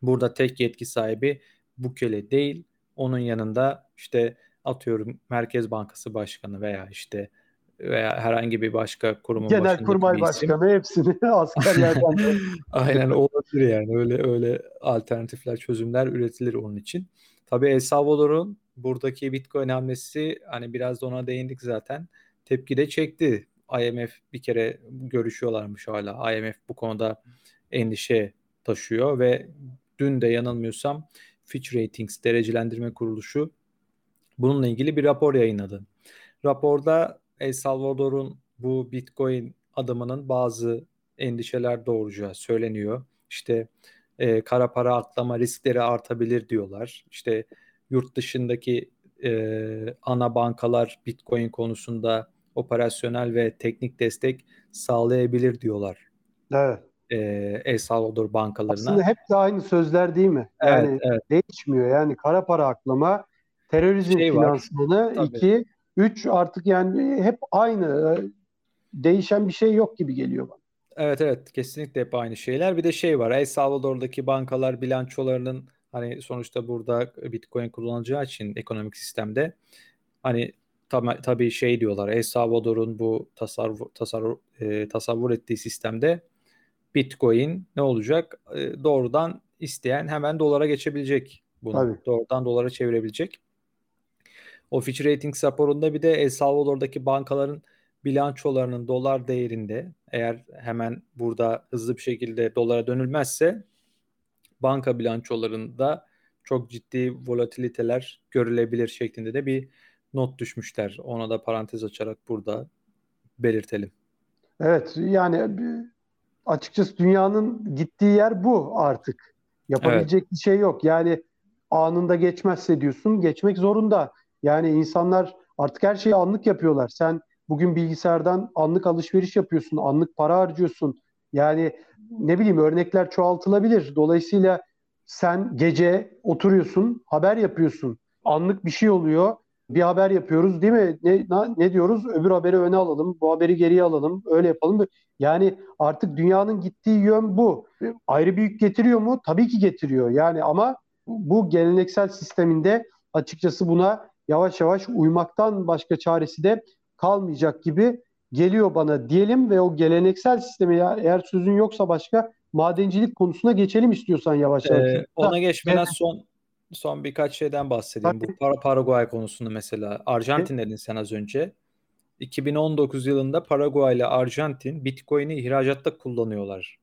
burada tek yetki sahibi Bukele değil. Onun yanında işte atıyorum Merkez Bankası Başkanı veya işte veya herhangi bir başka kurumun Genel Kurmay Başkanı hepsini askerlerden. Aynen olabilir yani öyle öyle alternatifler çözümler üretilir onun için. Tabii El Salvador'un buradaki Bitcoin hamlesi hani biraz da ona değindik zaten. Tepki de çekti. IMF bir kere görüşüyorlarmış hala. IMF bu konuda endişe taşıyor ve dün de yanılmıyorsam Fitch Ratings derecelendirme kuruluşu bununla ilgili bir rapor yayınladı. Raporda El Salvador'un bu Bitcoin adımının bazı endişeler doğuracağı söyleniyor. İşte e, kara para aklama riskleri artabilir diyorlar. İşte yurt dışındaki e, ana bankalar Bitcoin konusunda operasyonel ve teknik destek sağlayabilir diyorlar. Evet. E, El Salvador bankalarına. Aslında hep de aynı sözler değil mi? Yani evet, evet. değişmiyor. Yani kara para aklama, terörizm şey finansmanı, iki, üç artık yani hep aynı. Değişen bir şey yok gibi geliyor bana. Evet evet kesinlikle hep aynı şeyler. Bir de şey var El Salvador'daki bankalar bilançolarının hani sonuçta burada Bitcoin kullanılacağı için ekonomik sistemde hani tabi, tabii şey diyorlar El Salvador'un bu tasarruf, tasarruf, e, tasavvur ettiği sistemde Bitcoin ne olacak? E, doğrudan isteyen hemen dolara geçebilecek bunu. Tabii. Doğrudan dolara çevirebilecek. O Fitch Ratings raporunda bir de El Salvador'daki bankaların bilançolarının dolar değerinde eğer hemen burada hızlı bir şekilde dolara dönülmezse banka bilançolarında çok ciddi volatiliteler görülebilir şeklinde de bir not düşmüşler. Ona da parantez açarak burada belirtelim. Evet yani açıkçası dünyanın gittiği yer bu artık. Yapabilecek evet. bir şey yok. Yani anında geçmezse diyorsun geçmek zorunda. Yani insanlar artık her şeyi anlık yapıyorlar. Sen bugün bilgisayardan anlık alışveriş yapıyorsun, anlık para harcıyorsun. Yani ne bileyim örnekler çoğaltılabilir. Dolayısıyla sen gece oturuyorsun, haber yapıyorsun. Anlık bir şey oluyor. Bir haber yapıyoruz değil mi? Ne, ne diyoruz? Öbür haberi öne alalım, bu haberi geriye alalım, öyle yapalım. Yani artık dünyanın gittiği yön bu. Ayrı büyük getiriyor mu? Tabii ki getiriyor. Yani ama bu geleneksel sisteminde açıkçası buna yavaş yavaş uymaktan başka çaresi de kalmayacak gibi geliyor bana diyelim ve o geleneksel sisteme ya, eğer sözün yoksa başka madencilik konusuna geçelim istiyorsan yavaş yavaş. Ee, ona geçmeden evet. son son birkaç şeyden bahsedeyim. Tabii. Bu Par Paraguay konusunda mesela. Arjantin dedin sen az önce. 2019 yılında Paraguay ile Arjantin Bitcoin'i ihracatta kullanıyorlar.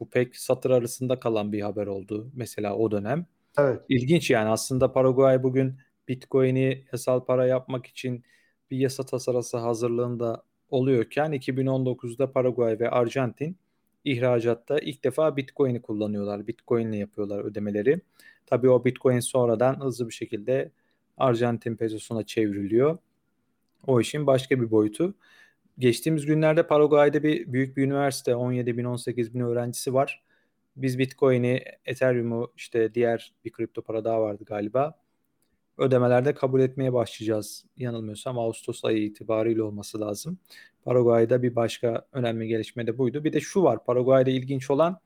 Bu pek satır arasında kalan bir haber oldu mesela o dönem. Evet. İlginç yani aslında Paraguay bugün Bitcoin'i yasal para yapmak için bir yasa tasarısı hazırlığında oluyorken 2019'da Paraguay ve Arjantin ihracatta ilk defa Bitcoin'i kullanıyorlar. Bitcoin'le yapıyorlar ödemeleri. Tabii o Bitcoin sonradan hızlı bir şekilde Arjantin pesosuna çevriliyor. O işin başka bir boyutu. Geçtiğimiz günlerde Paraguay'da bir büyük bir üniversite 17 bin 18 bin öğrencisi var. Biz Bitcoin'i, Ethereum'u işte diğer bir kripto para daha vardı galiba ödemelerde kabul etmeye başlayacağız. Yanılmıyorsam Ağustos ayı itibariyle olması lazım. Paraguay'da bir başka önemli gelişme de buydu. Bir de şu var Paraguay'da ilginç olan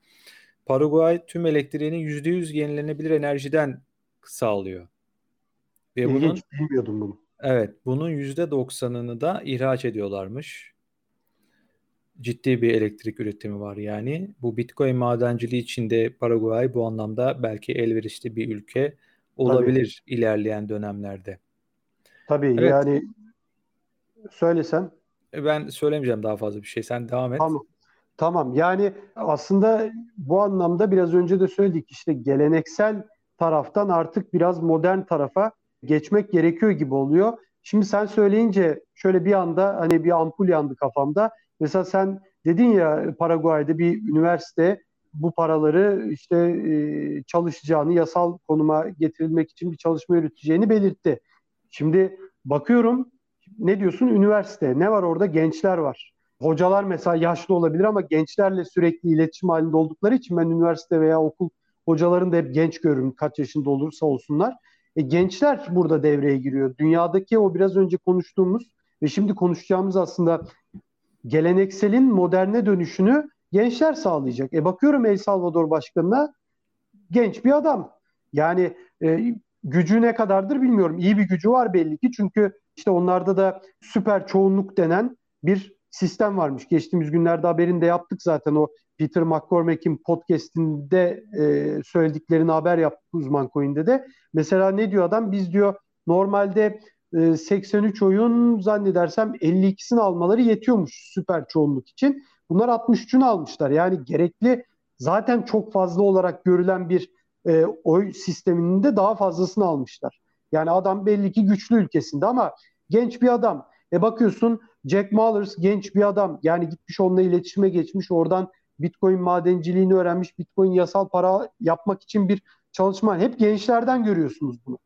Paraguay tüm elektriğini %100 yenilenebilir enerjiden sağlıyor. Ve İlginç, bunun bilmiyordum bunu. Evet, bunun %90'ını da ihraç ediyorlarmış. Ciddi bir elektrik üretimi var yani. Bu Bitcoin madenciliği içinde Paraguay bu anlamda belki elverişli bir ülke olabilir Tabii. ilerleyen dönemlerde. Tabii evet. yani söylesen. E, ben söylemeyeceğim daha fazla bir şey. Sen devam et. Tamam. Tamam. Yani aslında bu anlamda biraz önce de söyledik işte geleneksel taraftan artık biraz modern tarafa geçmek gerekiyor gibi oluyor. Şimdi sen söyleyince şöyle bir anda hani bir ampul yandı kafamda. Mesela sen dedin ya Paraguay'da bir üniversite bu paraları işte e, çalışacağını, yasal konuma getirilmek için bir çalışma yürüteceğini belirtti. Şimdi bakıyorum ne diyorsun üniversite ne var orada gençler var. Hocalar mesela yaşlı olabilir ama gençlerle sürekli iletişim halinde oldukları için ben üniversite veya okul hocalarını da hep genç görürüm kaç yaşında olursa olsunlar. E, gençler burada devreye giriyor. Dünyadaki o biraz önce konuştuğumuz ve şimdi konuşacağımız aslında gelenekselin moderne dönüşünü gençler sağlayacak. E bakıyorum El Salvador başkanına genç bir adam. Yani e, gücü ne kadardır bilmiyorum. İyi bir gücü var belli ki çünkü işte onlarda da süper çoğunluk denen bir sistem varmış. Geçtiğimiz günlerde haberini de yaptık zaten o Peter McCormack'in podcast'inde e, söylediklerini haber yaptık uzman coin'de de. Mesela ne diyor adam? Biz diyor normalde e, 83 oyun zannedersem 52'sini almaları yetiyormuş süper çoğunluk için. Bunlar 63'ünü almışlar. Yani gerekli zaten çok fazla olarak görülen bir e, oy sisteminin de daha fazlasını almışlar. Yani adam belli ki güçlü ülkesinde ama genç bir adam. E bakıyorsun Jack Mallers genç bir adam. Yani gitmiş onunla iletişime geçmiş. Oradan Bitcoin madenciliğini öğrenmiş. Bitcoin yasal para yapmak için bir çalışma. Hep gençlerden görüyorsunuz bunu.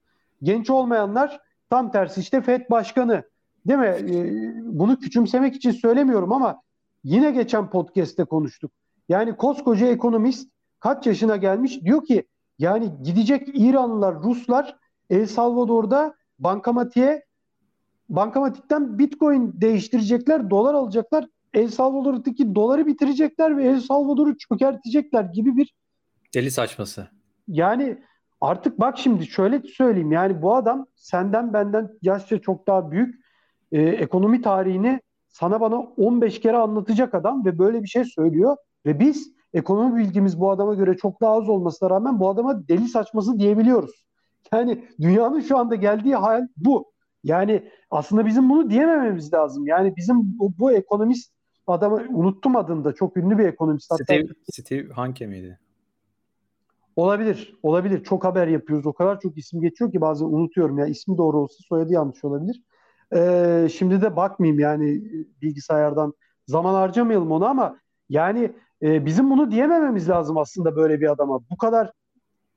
Genç olmayanlar tam tersi işte FED başkanı. Değil mi? Ee, bunu küçümsemek için söylemiyorum ama yine geçen podcast'te konuştuk. Yani koskoca ekonomist kaç yaşına gelmiş diyor ki yani gidecek İranlılar, Ruslar El Salvador'da bankamatiğe bankamatikten Bitcoin değiştirecekler, dolar alacaklar. El Salvador'daki doları bitirecekler ve El Salvador'u çökertecekler gibi bir deli saçması. Yani artık bak şimdi şöyle söyleyeyim yani bu adam senden benden yaşça çok daha büyük e, ekonomi tarihini sana bana 15 kere anlatacak adam ve böyle bir şey söylüyor ve biz ekonomi bilgimiz bu adama göre çok daha az olmasına rağmen bu adama deli saçması diyebiliyoruz. Yani dünyanın şu anda geldiği hal bu. Yani aslında bizim bunu diyemememiz lazım. Yani bizim bu, bu ekonomist adamı unuttum adını da çok ünlü bir ekonomist. Steve, Hatta, Steve Hanke miydi? Olabilir. Olabilir. Çok haber yapıyoruz. O kadar çok isim geçiyor ki bazen unutuyorum. Ya ismi doğru olsa soyadı yanlış olabilir. Ee, şimdi de bakmayayım yani bilgisayardan zaman harcamayalım ona ama yani e, bizim bunu diyemememiz lazım aslında böyle bir adama. Bu kadar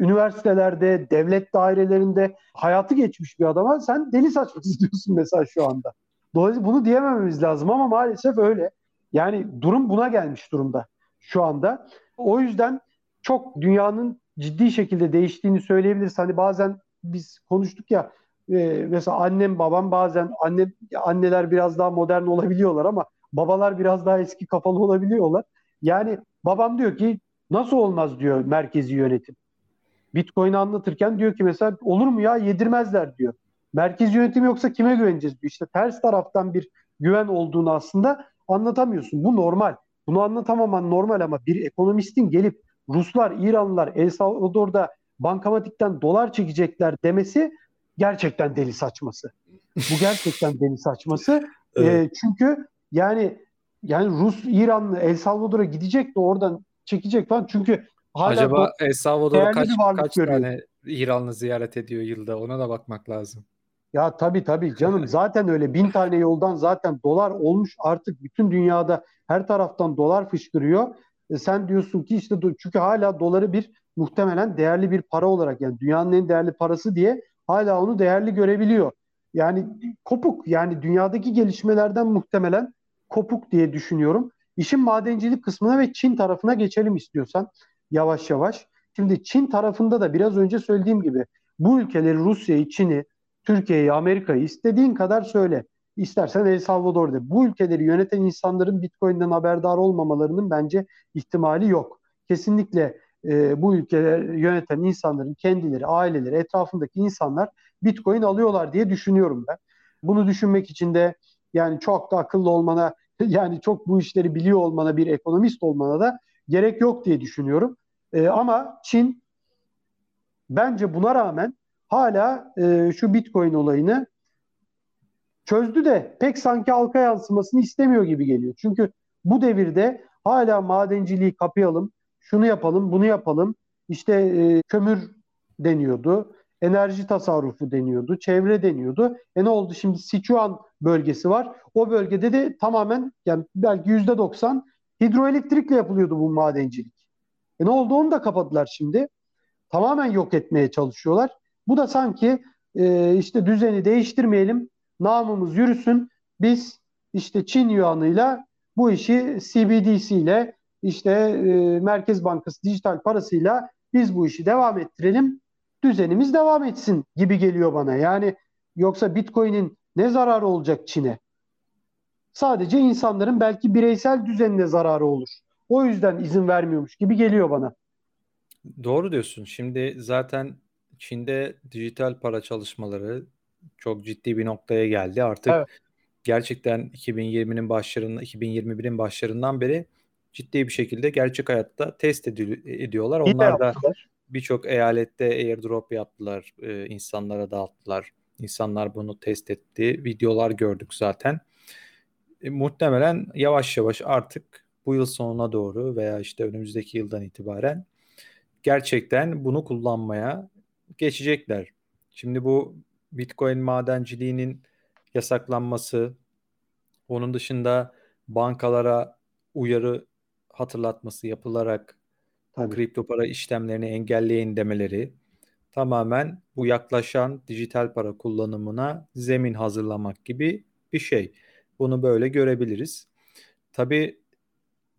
üniversitelerde, devlet dairelerinde hayatı geçmiş bir adama sen deli saçması diyorsun mesela şu anda. Dolayısıyla bunu diyemememiz lazım ama maalesef öyle. Yani durum buna gelmiş durumda şu anda. O yüzden çok dünyanın ciddi şekilde değiştiğini söyleyebiliriz. Hani bazen biz konuştuk ya e, mesela annem babam bazen anne anneler biraz daha modern olabiliyorlar ama babalar biraz daha eski kafalı olabiliyorlar. Yani babam diyor ki nasıl olmaz diyor merkezi yönetim. Bitcoin'i anlatırken diyor ki mesela olur mu ya yedirmezler diyor. Merkezi yönetim yoksa kime güveneceğiz diyor. İşte ters taraftan bir güven olduğunu aslında anlatamıyorsun. Bu normal. Bunu anlatamaman normal ama bir ekonomistin gelip Ruslar, İranlılar El Salvador'da bankamatikten dolar çekecekler demesi gerçekten deli saçması. Bu gerçekten deli saçması. evet. e, çünkü yani yani Rus, İranlı El Salvador'a gidecek de oradan çekecek falan. Çünkü hala Acaba El Salvador'a kaç, kaç tane İranlı ziyaret ediyor yılda? Ona da bakmak lazım. Ya tabii tabii canım zaten öyle bin tane yoldan zaten dolar olmuş artık bütün dünyada her taraftan dolar fışkırıyor. E sen diyorsun ki işte çünkü hala doları bir muhtemelen değerli bir para olarak yani dünyanın en değerli parası diye hala onu değerli görebiliyor. Yani kopuk yani dünyadaki gelişmelerden muhtemelen kopuk diye düşünüyorum. İşin madencilik kısmına ve Çin tarafına geçelim istiyorsan yavaş yavaş. Şimdi Çin tarafında da biraz önce söylediğim gibi bu ülkeleri Rusya'yı, Çin'i, Türkiye'yi, Amerika'yı istediğin kadar söyle. İstersen El Salvador'da. Bu ülkeleri yöneten insanların Bitcoin'den haberdar olmamalarının bence ihtimali yok. Kesinlikle e, bu ülkeleri yöneten insanların kendileri, aileleri, etrafındaki insanlar Bitcoin alıyorlar diye düşünüyorum ben. Bunu düşünmek için de yani çok da akıllı olmana, yani çok bu işleri biliyor olmana, bir ekonomist olmana da gerek yok diye düşünüyorum. E, ama Çin bence buna rağmen hala e, şu Bitcoin olayını çözdü de pek sanki halka yansımasını istemiyor gibi geliyor. Çünkü bu devirde hala madenciliği kapayalım, şunu yapalım, bunu yapalım. İşte e, kömür deniyordu, enerji tasarrufu deniyordu, çevre deniyordu. E ne oldu şimdi Sichuan bölgesi var. O bölgede de tamamen yani belki yüzde doksan hidroelektrikle yapılıyordu bu madencilik. E ne oldu onu da kapadılar şimdi. Tamamen yok etmeye çalışıyorlar. Bu da sanki e, işte düzeni değiştirmeyelim, namımız yürüsün. Biz işte Çin yuanıyla bu işi CBDC ile işte e, Merkez Bankası dijital parasıyla biz bu işi devam ettirelim. Düzenimiz devam etsin gibi geliyor bana. Yani yoksa Bitcoin'in ne zararı olacak Çin'e? Sadece insanların belki bireysel düzenine zararı olur. O yüzden izin vermiyormuş gibi geliyor bana. Doğru diyorsun. Şimdi zaten Çin'de dijital para çalışmaları çok ciddi bir noktaya geldi. Artık evet. gerçekten 2020'nin başlarında 2021'in başlarından beri ciddi bir şekilde gerçek hayatta test ediyorlar. Onlar da birçok eyalette airdrop yaptılar, e, insanlara dağıttılar. İnsanlar bunu test etti. Videolar gördük zaten. E, muhtemelen yavaş yavaş artık bu yıl sonuna doğru veya işte önümüzdeki yıldan itibaren gerçekten bunu kullanmaya geçecekler. Şimdi bu Bitcoin madenciliğinin yasaklanması, onun dışında bankalara uyarı hatırlatması yapılarak Tabii. kripto para işlemlerini engelleyin demeleri tamamen bu yaklaşan dijital para kullanımına zemin hazırlamak gibi bir şey. Bunu böyle görebiliriz. Tabii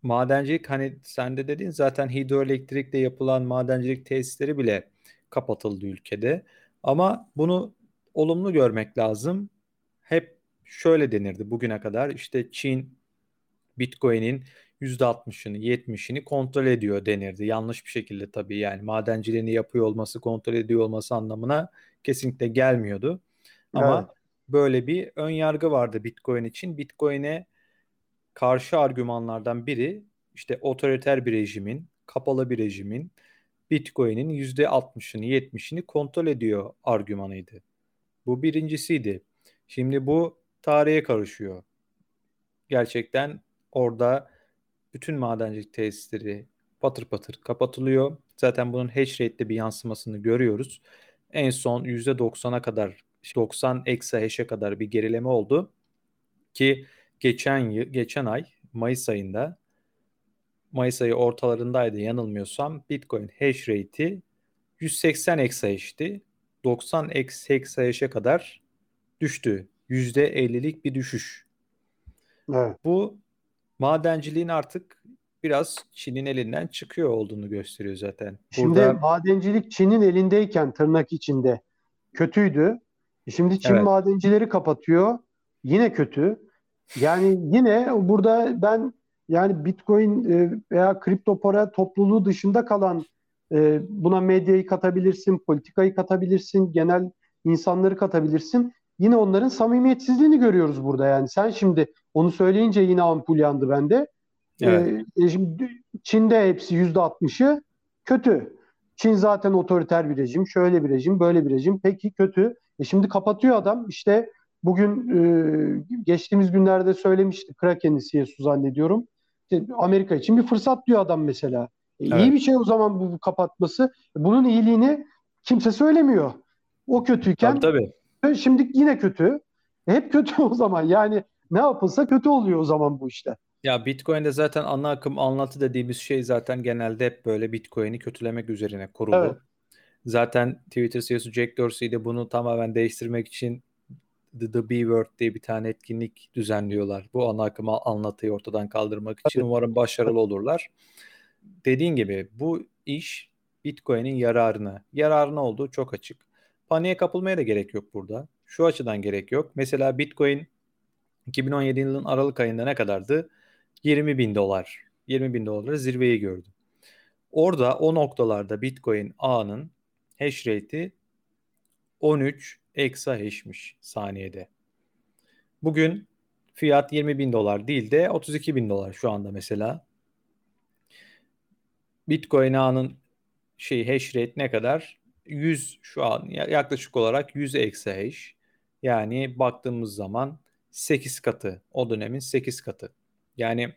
madencilik hani sen de dedin zaten hidroelektrikle yapılan madencilik tesisleri bile kapatıldı ülkede. Ama bunu olumlu görmek lazım. Hep şöyle denirdi bugüne kadar işte Çin Bitcoin'in %60'ını 70'ini kontrol ediyor denirdi. Yanlış bir şekilde tabii yani madenciliğini yapıyor olması kontrol ediyor olması anlamına kesinlikle gelmiyordu. Ama evet. böyle bir ön yargı vardı Bitcoin için. Bitcoin'e karşı argümanlardan biri işte otoriter bir rejimin, kapalı bir rejimin Bitcoin'in %60'ını 70'ini kontrol ediyor argümanıydı. Bu birincisiydi. Şimdi bu tarihe karışıyor. Gerçekten orada bütün madencilik tesisleri patır patır kapatılıyor. Zaten bunun hash rate'de bir yansımasını görüyoruz. En son %90'a kadar 90 eksi hash'e kadar bir gerileme oldu. Ki geçen yıl, geçen ay Mayıs ayında Mayıs ayı ortalarındaydı yanılmıyorsam Bitcoin hash rate'i 180 exahash'ti. 90 exahash'e kadar düştü. %50'lik bir düşüş. Evet. Bu madenciliğin artık biraz Çin'in elinden çıkıyor olduğunu gösteriyor zaten. Şimdi Burada... madencilik Çin'in elindeyken tırnak içinde kötüydü. E şimdi Çin evet. madencileri kapatıyor. Yine kötü. Yani yine burada ben yani Bitcoin e, veya kripto para topluluğu dışında kalan e, buna medyayı katabilirsin, politikayı katabilirsin, genel insanları katabilirsin. Yine onların samimiyetsizliğini görüyoruz burada yani. Sen şimdi onu söyleyince yine ampul yandı bende. Evet. Ee, şimdi Çin'de hepsi yüzde altmışı kötü. Çin zaten otoriter bir rejim, şöyle bir rejim, böyle bir rejim. Peki kötü. E şimdi kapatıyor adam. İşte bugün e, geçtiğimiz günlerde söylemişti Kraken'i CSU zannediyorum. İşte Amerika için bir fırsat diyor adam mesela. E, evet. İyi bir şey o zaman bu, bu kapatması. Bunun iyiliğini kimse söylemiyor. O kötüyken tabii, tabii. şimdi yine kötü. Hep kötü o zaman. Yani ne yapılsa kötü oluyor o zaman bu işte. Ya Bitcoin'de zaten ana akım anlatı dediğimiz şey zaten genelde hep böyle Bitcoin'i kötülemek üzerine kurulu. Evet. Zaten Twitter CEO'su Jack Dorsey de bunu tamamen değiştirmek için The, The B Word diye bir tane etkinlik düzenliyorlar. Bu ana akım anlatıyı ortadan kaldırmak için evet. umarım başarılı olurlar. Dediğin gibi bu iş Bitcoin'in yararına. Yararına olduğu çok açık. Paniğe kapılmaya da gerek yok burada. Şu açıdan gerek yok. Mesela Bitcoin 2017 yılının Aralık ayında ne kadardı? 20 bin dolar. 20 bin doları zirveyi gördü. Orada o noktalarda Bitcoin ağının hash rate'i 13 exahash'miş saniyede. Bugün fiyat 20 bin dolar değil de 32 bin dolar şu anda mesela. Bitcoin ağının şey hash rate ne kadar? 100 şu an yaklaşık olarak 100 exahash. Yani baktığımız zaman 8 katı. O dönemin 8 katı. Yani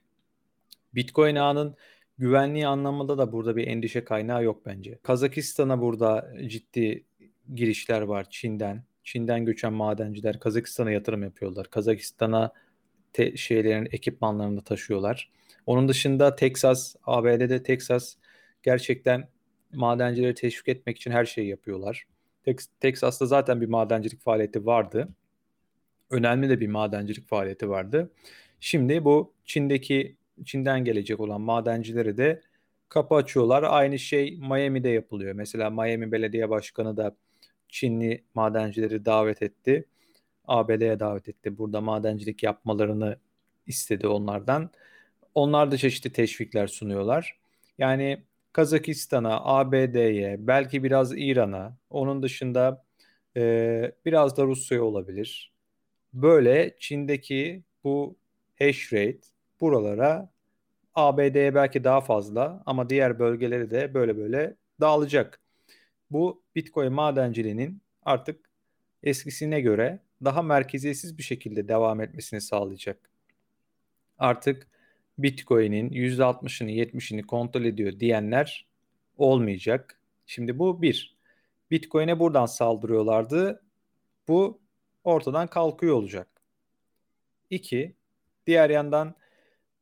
Bitcoin ağının güvenliği anlamında da burada bir endişe kaynağı yok bence. Kazakistan'a burada ciddi girişler var Çin'den. Çin'den göçen madenciler Kazakistan'a yatırım yapıyorlar. Kazakistan'a te- şeylerin ekipmanlarını taşıyorlar. Onun dışında Texas, ABD'de Texas gerçekten madencileri teşvik etmek için her şeyi yapıyorlar. Tex- Texas'ta zaten bir madencilik faaliyeti vardı önemli de bir madencilik faaliyeti vardı. Şimdi bu Çin'deki Çin'den gelecek olan madencilere de kapı açıyorlar. Aynı şey Miami'de yapılıyor. Mesela Miami Belediye Başkanı da Çinli madencileri davet etti. ABD'ye davet etti. Burada madencilik yapmalarını istedi onlardan. Onlar da çeşitli teşvikler sunuyorlar. Yani Kazakistan'a, ABD'ye, belki biraz İran'a, onun dışında e, biraz da Rusya'ya olabilir. Böyle Çin'deki bu hash rate buralara ABD'ye belki daha fazla ama diğer bölgeleri de böyle böyle dağılacak. Bu Bitcoin madenciliğinin artık eskisine göre daha merkeziyetsiz bir şekilde devam etmesini sağlayacak. Artık Bitcoin'in %60'ını 70'ini kontrol ediyor diyenler olmayacak. Şimdi bu bir. Bitcoin'e buradan saldırıyorlardı. Bu ortadan kalkıyor olacak. İki, diğer yandan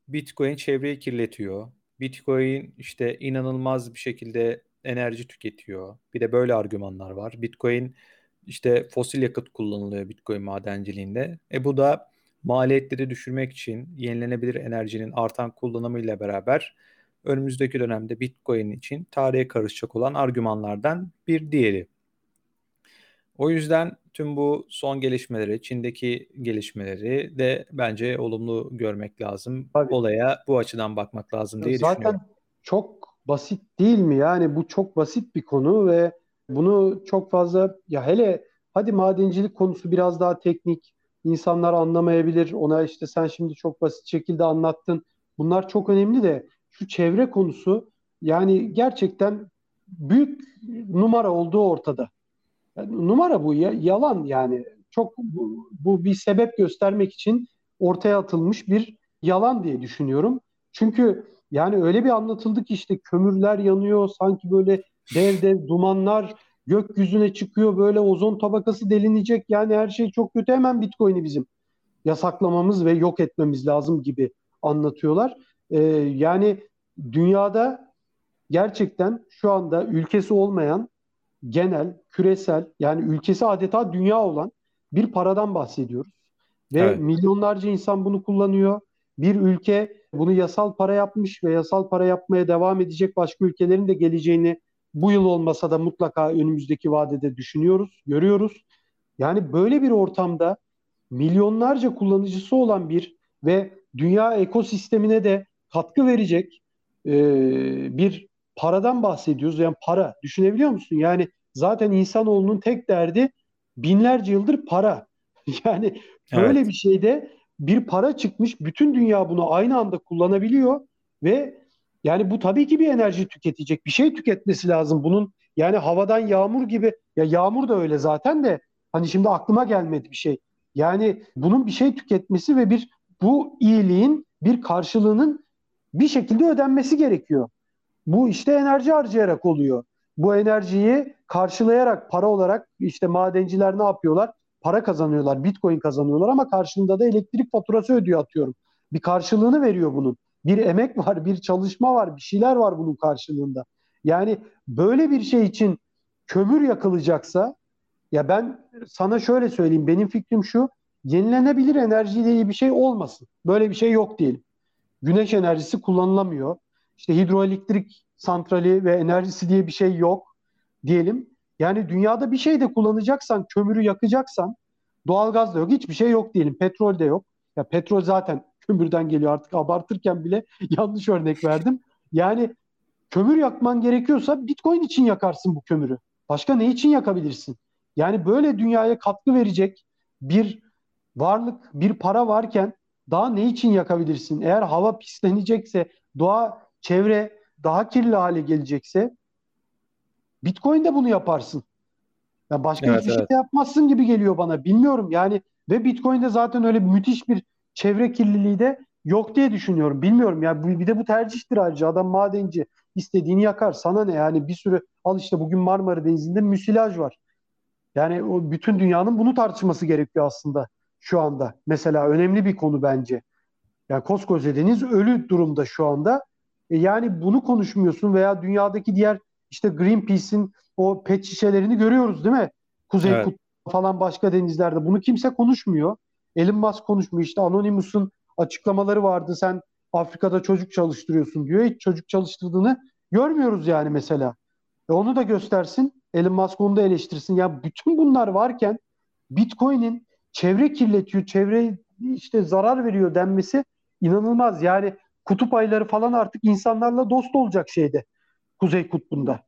Bitcoin çevreyi kirletiyor. Bitcoin işte inanılmaz bir şekilde enerji tüketiyor. Bir de böyle argümanlar var. Bitcoin işte fosil yakıt kullanılıyor Bitcoin madenciliğinde. E bu da maliyetleri düşürmek için yenilenebilir enerjinin artan kullanımıyla beraber önümüzdeki dönemde Bitcoin için tarihe karışacak olan argümanlardan bir diğeri. O yüzden tüm bu son gelişmeleri, Çin'deki gelişmeleri de bence olumlu görmek lazım. Tabii. Olaya bu açıdan bakmak lazım diye Zaten düşünüyorum. Zaten çok basit değil mi? Yani bu çok basit bir konu ve bunu çok fazla ya hele hadi madencilik konusu biraz daha teknik. insanlar anlamayabilir. Ona işte sen şimdi çok basit şekilde anlattın. Bunlar çok önemli de şu çevre konusu yani gerçekten büyük numara olduğu ortada. Numara bu ya, yalan yani çok bu, bu bir sebep göstermek için ortaya atılmış bir yalan diye düşünüyorum. Çünkü yani öyle bir anlatıldı ki işte kömürler yanıyor sanki böyle dev dev dumanlar gökyüzüne çıkıyor böyle ozon tabakası delinecek yani her şey çok kötü hemen Bitcoin'i bizim yasaklamamız ve yok etmemiz lazım gibi anlatıyorlar. Ee, yani dünyada gerçekten şu anda ülkesi olmayan genel, küresel yani ülkesi adeta dünya olan bir paradan bahsediyoruz. Ve evet. milyonlarca insan bunu kullanıyor. Bir ülke bunu yasal para yapmış ve yasal para yapmaya devam edecek başka ülkelerin de geleceğini bu yıl olmasa da mutlaka önümüzdeki vadede düşünüyoruz, görüyoruz. Yani böyle bir ortamda milyonlarca kullanıcısı olan bir ve dünya ekosistemine de katkı verecek e, bir paradan bahsediyoruz. Yani para düşünebiliyor musun? Yani zaten insanoğlunun tek derdi binlerce yıldır para. Yani böyle evet. bir şeyde bir para çıkmış bütün dünya bunu aynı anda kullanabiliyor ve yani bu tabii ki bir enerji tüketecek. Bir şey tüketmesi lazım bunun. Yani havadan yağmur gibi ya yağmur da öyle zaten de hani şimdi aklıma gelmedi bir şey. Yani bunun bir şey tüketmesi ve bir bu iyiliğin bir karşılığının bir şekilde ödenmesi gerekiyor. Bu işte enerji harcayarak oluyor. Bu enerjiyi karşılayarak para olarak işte madenciler ne yapıyorlar? Para kazanıyorlar, bitcoin kazanıyorlar ama karşılığında da elektrik faturası ödüyor atıyorum. Bir karşılığını veriyor bunun. Bir emek var, bir çalışma var, bir şeyler var bunun karşılığında. Yani böyle bir şey için kömür yakılacaksa ya ben sana şöyle söyleyeyim. Benim fikrim şu. Yenilenebilir enerji diye bir şey olmasın. Böyle bir şey yok diyelim. Güneş enerjisi kullanılamıyor işte hidroelektrik santrali ve enerjisi diye bir şey yok diyelim. Yani dünyada bir şey de kullanacaksan, kömürü yakacaksan doğalgaz da yok, hiçbir şey yok diyelim. Petrol de yok. Ya petrol zaten kömürden geliyor artık abartırken bile yanlış örnek verdim. Yani kömür yakman gerekiyorsa Bitcoin için yakarsın bu kömürü. Başka ne için yakabilirsin? Yani böyle dünyaya katkı verecek bir varlık, bir para varken daha ne için yakabilirsin? Eğer hava pislenecekse, doğa çevre daha kirli hale gelecekse Bitcoin de bunu yaparsın. Ya başka evet, hiçbir şey evet. şey yapmazsın gibi geliyor bana. Bilmiyorum yani ve Bitcoin'de zaten öyle müthiş bir çevre kirliliği de yok diye düşünüyorum. Bilmiyorum ya yani bir de bu tercihtir ayrıca. Adam madenci istediğini yakar. Sana ne yani bir sürü al işte bugün Marmara Denizi'nde müsilaj var. Yani o bütün dünyanın bunu tartışması gerekiyor aslında şu anda. Mesela önemli bir konu bence. Yani koskoca deniz ölü durumda şu anda. E yani bunu konuşmuyorsun veya dünyadaki diğer işte Greenpeace'in o pet şişelerini görüyoruz değil mi? Kuzey evet. Kutbu falan başka denizlerde. Bunu kimse konuşmuyor. Elon Musk konuşmuyor. İşte Anonymous'un açıklamaları vardı. Sen Afrika'da çocuk çalıştırıyorsun diyor. Hiç çocuk çalıştırdığını görmüyoruz yani mesela. E onu da göstersin. Elon Musk onu da eleştirsin. Ya bütün bunlar varken Bitcoin'in çevre kirletiyor, çevre işte zarar veriyor denmesi inanılmaz. Yani kutup ayları falan artık insanlarla dost olacak şeyde. Kuzey kutbunda.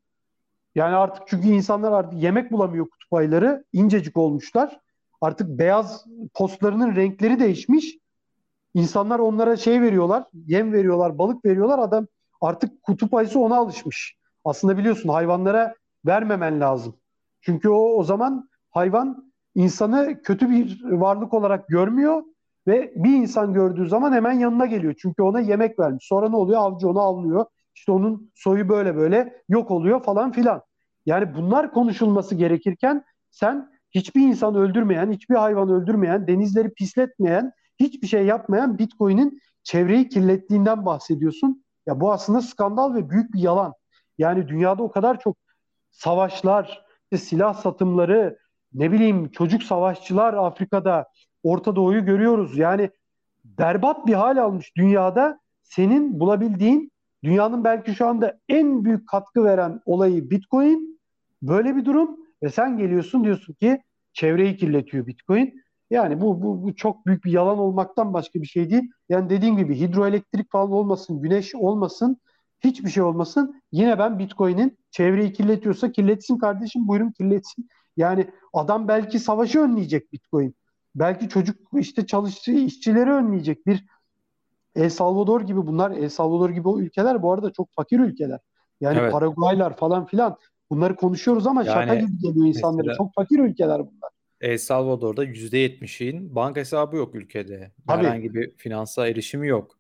Yani artık çünkü insanlar artık yemek bulamıyor kutup ayları. incecik olmuşlar. Artık beyaz postlarının renkleri değişmiş. İnsanlar onlara şey veriyorlar, yem veriyorlar, balık veriyorlar. Adam artık kutup ayısı ona alışmış. Aslında biliyorsun hayvanlara vermemen lazım. Çünkü o o zaman hayvan insanı kötü bir varlık olarak görmüyor ve bir insan gördüğü zaman hemen yanına geliyor. Çünkü ona yemek vermiş. Sonra ne oluyor? Avcı onu avlıyor. İşte onun soyu böyle böyle yok oluyor falan filan. Yani bunlar konuşulması gerekirken sen hiçbir insan öldürmeyen, hiçbir hayvan öldürmeyen, denizleri pisletmeyen, hiçbir şey yapmayan Bitcoin'in çevreyi kirlettiğinden bahsediyorsun. Ya bu aslında skandal ve büyük bir yalan. Yani dünyada o kadar çok savaşlar, silah satımları, ne bileyim çocuk savaşçılar Afrika'da, Orta Doğu'yu görüyoruz. Yani berbat bir hal almış dünyada. Senin bulabildiğin dünyanın belki şu anda en büyük katkı veren olayı Bitcoin. Böyle bir durum ve sen geliyorsun diyorsun ki çevreyi kirletiyor Bitcoin. Yani bu, bu, bu çok büyük bir yalan olmaktan başka bir şey değil. Yani dediğim gibi hidroelektrik falan olmasın, güneş olmasın, hiçbir şey olmasın. Yine ben Bitcoin'in çevreyi kirletiyorsa kirletsin kardeşim buyurun kirletsin. Yani adam belki savaşı önleyecek Bitcoin. Belki çocuk işte çalıştığı işçileri önleyecek. Bir El Salvador gibi bunlar El Salvador gibi o ülkeler bu arada çok fakir ülkeler. Yani evet. Paraguaylar falan filan bunları konuşuyoruz ama yani, şaka gibi geliyor insanlara. Çok fakir ülkeler bunlar. El Salvador'da %70'in banka hesabı yok ülkede. Tabii. Herhangi bir finansal erişimi yok.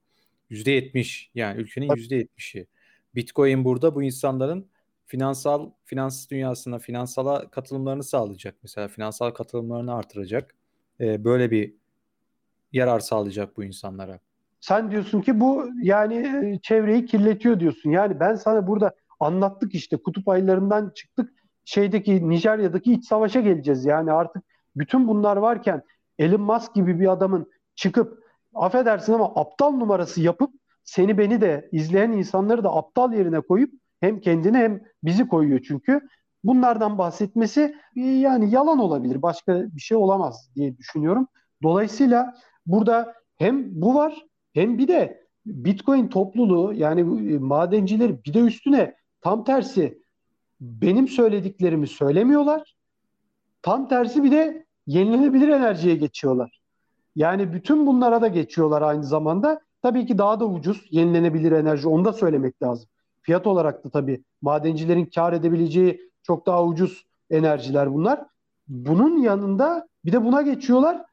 %70 yani ülkenin Tabii. %70'i. Bitcoin burada bu insanların finansal finans dünyasına finansala katılımlarını sağlayacak. Mesela finansal katılımlarını artıracak. Ee, böyle bir yarar sağlayacak bu insanlara. Sen diyorsun ki bu yani e, çevreyi kirletiyor diyorsun. Yani ben sana burada anlattık işte kutup aylarından çıktık şeydeki Nijerya'daki iç savaşa geleceğiz. Yani artık bütün bunlar varken Elon Musk gibi bir adamın çıkıp affedersin ama aptal numarası yapıp seni beni de izleyen insanları da aptal yerine koyup hem kendini hem bizi koyuyor çünkü. Bunlardan bahsetmesi yani yalan olabilir. Başka bir şey olamaz diye düşünüyorum. Dolayısıyla burada hem bu var hem bir de Bitcoin topluluğu yani madencileri bir de üstüne tam tersi benim söylediklerimi söylemiyorlar. Tam tersi bir de yenilenebilir enerjiye geçiyorlar. Yani bütün bunlara da geçiyorlar aynı zamanda. Tabii ki daha da ucuz yenilenebilir enerji onu da söylemek lazım. Fiyat olarak da tabii madencilerin kar edebileceği çok daha ucuz enerjiler bunlar. Bunun yanında bir de buna geçiyorlar.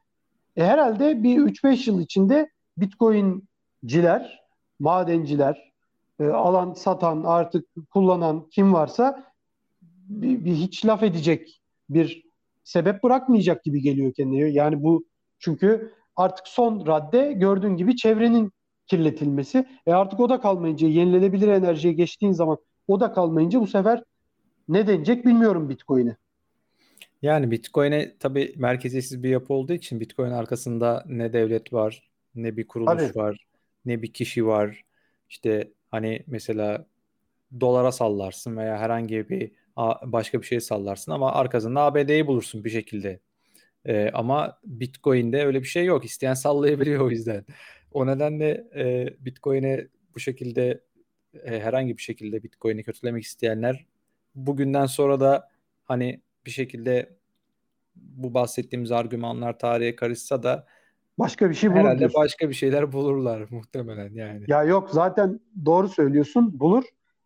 E herhalde bir 3-5 yıl içinde Bitcoin'ciler, madenciler, e, alan satan artık kullanan kim varsa bir, bir hiç laf edecek bir sebep bırakmayacak gibi geliyor kendine. Yani bu çünkü artık son radde gördüğün gibi çevrenin kirletilmesi. E artık o da kalmayınca yenilenebilir enerjiye geçtiğin zaman o da kalmayınca bu sefer ne denecek bilmiyorum Bitcoin'e. Yani Bitcoin'e tabii merkeziyetsiz bir yapı olduğu için Bitcoin arkasında ne devlet var, ne bir kuruluş Tabii. var, ne bir kişi var. İşte hani mesela dolara sallarsın veya herhangi bir başka bir şey sallarsın ama arkasında ABD'yi bulursun bir şekilde. Ee, ama Bitcoin'de öyle bir şey yok. İsteyen sallayabiliyor o yüzden. O nedenle e, Bitcoin'e bu şekilde e, herhangi bir şekilde Bitcoin'i kötülemek isteyenler bugünden sonra da hani bir şekilde bu bahsettiğimiz argümanlar tarihe karışsa da başka bir şey bulur herhalde diyorsun. başka bir şeyler bulurlar muhtemelen yani. Ya yok zaten doğru söylüyorsun bulur.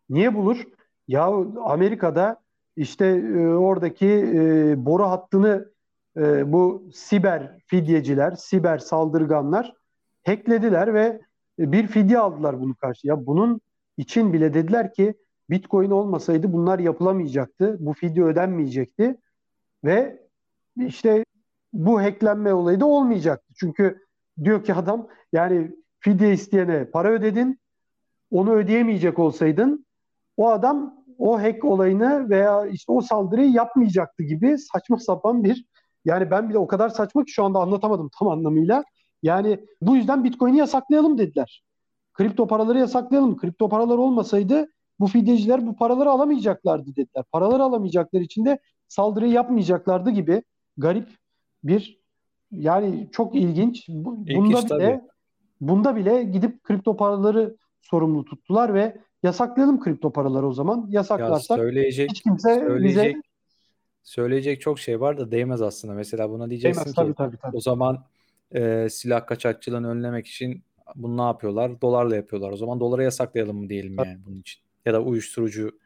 Niye bulur? Ya Amerika'da işte e, oradaki e, boru hattını e, bu siber fidyeciler, siber saldırganlar hacklediler ve bir fidye aldılar bunu karşı. Ya bunun için bile dediler ki Bitcoin olmasaydı bunlar yapılamayacaktı. Bu fidye ödenmeyecekti. Ve işte bu hacklenme olayı da olmayacaktı. Çünkü diyor ki adam yani fidye isteyene para ödedin. Onu ödeyemeyecek olsaydın o adam o hack olayını veya işte o saldırıyı yapmayacaktı gibi saçma sapan bir yani ben bile o kadar saçma ki şu anda anlatamadım tam anlamıyla. Yani bu yüzden Bitcoin'i yasaklayalım dediler. Kripto paraları yasaklayalım. Kripto paralar olmasaydı bu fidyeciler bu paraları alamayacaklardı dediler. Paraları alamayacaklar için de saldırıyı yapmayacaklardı gibi garip bir yani çok ilginç. Bunda bile tabii. bunda bile gidip kripto paraları sorumlu tuttular ve Yasaklayalım kripto paraları o zaman. Yasaklarsak ya söyleyecek, hiç kimse söyleyecek, bize söyleyecek çok şey var da değmez aslında. Mesela buna diyeceksin değmez, ki tabii, tabii, tabii. o zaman e, silah kaçakçılığını önlemek için bunu ne yapıyorlar? Dolarla yapıyorlar. O zaman doları yasaklayalım mı diyelim yani bunun için. Ya da uyuşturucu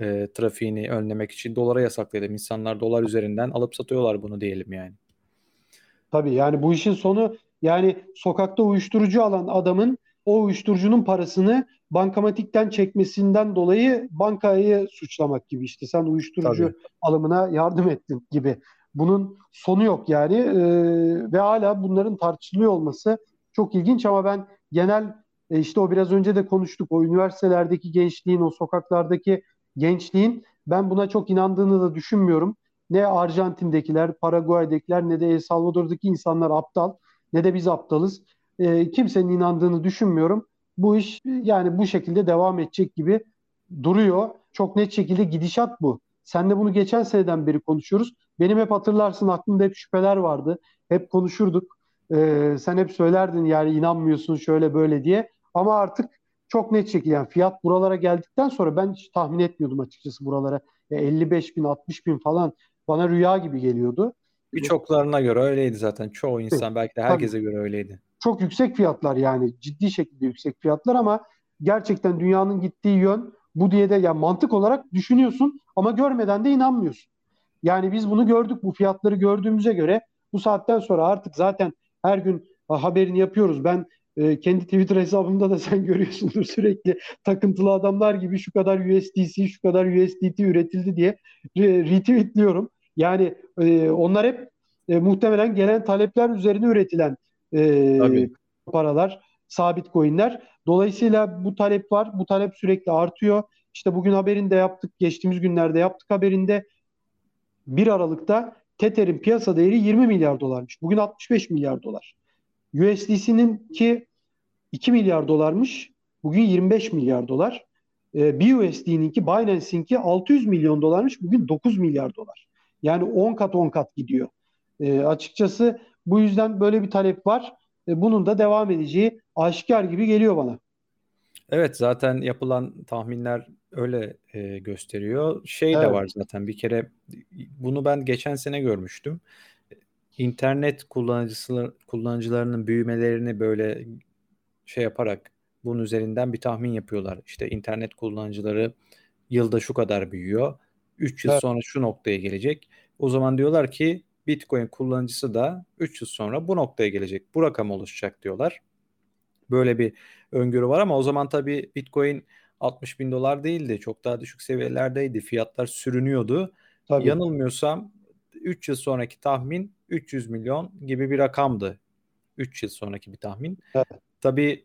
e, trafiğini önlemek için dolara yasaklayalım. İnsanlar dolar üzerinden alıp satıyorlar bunu diyelim yani. Tabii yani bu işin sonu Yani sokakta uyuşturucu alan adamın o uyuşturucunun parasını bankamatikten çekmesinden dolayı bankayı suçlamak gibi işte sen uyuşturucu Tabii. alımına yardım ettin gibi. Bunun sonu yok yani ee, ve hala bunların tartışılıyor olması çok ilginç ama ben genel e, işte o biraz önce de konuştuk o üniversitelerdeki gençliğin o sokaklardaki gençliğin ben buna çok inandığını da düşünmüyorum. Ne Arjantin'dekiler, Paraguay'dakiler ne de El Salvador'daki insanlar aptal ne de biz aptalız. E, kimsenin inandığını düşünmüyorum. Bu iş yani bu şekilde devam edecek gibi duruyor. Çok net şekilde gidişat bu. Sen de bunu geçen seneden beri konuşuyoruz. Benim hep hatırlarsın aklımda hep şüpheler vardı. Hep konuşurduk. Ee, sen hep söylerdin yani inanmıyorsun şöyle böyle diye. Ama artık çok net şekilde yani fiyat buralara geldikten sonra ben hiç tahmin etmiyordum açıkçası buralara. Ya 55 bin 60 bin falan bana rüya gibi geliyordu. Birçoklarına göre öyleydi zaten. Çoğu insan belki de herkese Tabii. göre öyleydi. Çok yüksek fiyatlar yani ciddi şekilde yüksek fiyatlar ama gerçekten dünyanın gittiği yön bu diye de yani mantık olarak düşünüyorsun ama görmeden de inanmıyorsun. Yani biz bunu gördük bu fiyatları gördüğümüze göre bu saatten sonra artık zaten her gün haberini yapıyoruz. Ben e, kendi Twitter hesabımda da sen görüyorsundur sürekli takıntılı adamlar gibi şu kadar USDC, şu kadar USDT üretildi diye retweetliyorum. Yani e, onlar hep e, muhtemelen gelen talepler üzerine üretilen e, paralar, sabit coinler. Dolayısıyla bu talep var. Bu talep sürekli artıyor. İşte bugün haberinde yaptık. Geçtiğimiz günlerde yaptık haberinde. 1 Aralık'ta Tether'in piyasa değeri 20 milyar dolarmış. Bugün 65 milyar dolar. USDC'nin ki 2 milyar dolarmış. Bugün 25 milyar dolar. E, BUSD'ninki, Binance'inki 600 milyon dolarmış. Bugün 9 milyar dolar. Yani 10 kat 10 kat gidiyor. E, açıkçası bu yüzden böyle bir talep var. E, bunun da devam edeceği aşikar gibi geliyor bana. Evet zaten yapılan tahminler öyle e, gösteriyor. Şey evet. de var zaten bir kere bunu ben geçen sene görmüştüm. İnternet kullanıcısı kullanıcılarının büyümelerini böyle şey yaparak bunun üzerinden bir tahmin yapıyorlar. İşte internet kullanıcıları yılda şu kadar büyüyor. 3 yıl evet. sonra şu noktaya gelecek. O zaman diyorlar ki Bitcoin kullanıcısı da 3 yıl sonra bu noktaya gelecek. Bu rakam oluşacak diyorlar. Böyle bir öngörü var ama o zaman tabii Bitcoin 60 bin dolar değildi. Çok daha düşük seviyelerdeydi. Fiyatlar sürünüyordu. Tabii. Yanılmıyorsam 3 yıl sonraki tahmin 300 milyon gibi bir rakamdı. 3 yıl sonraki bir tahmin. Evet. Tabii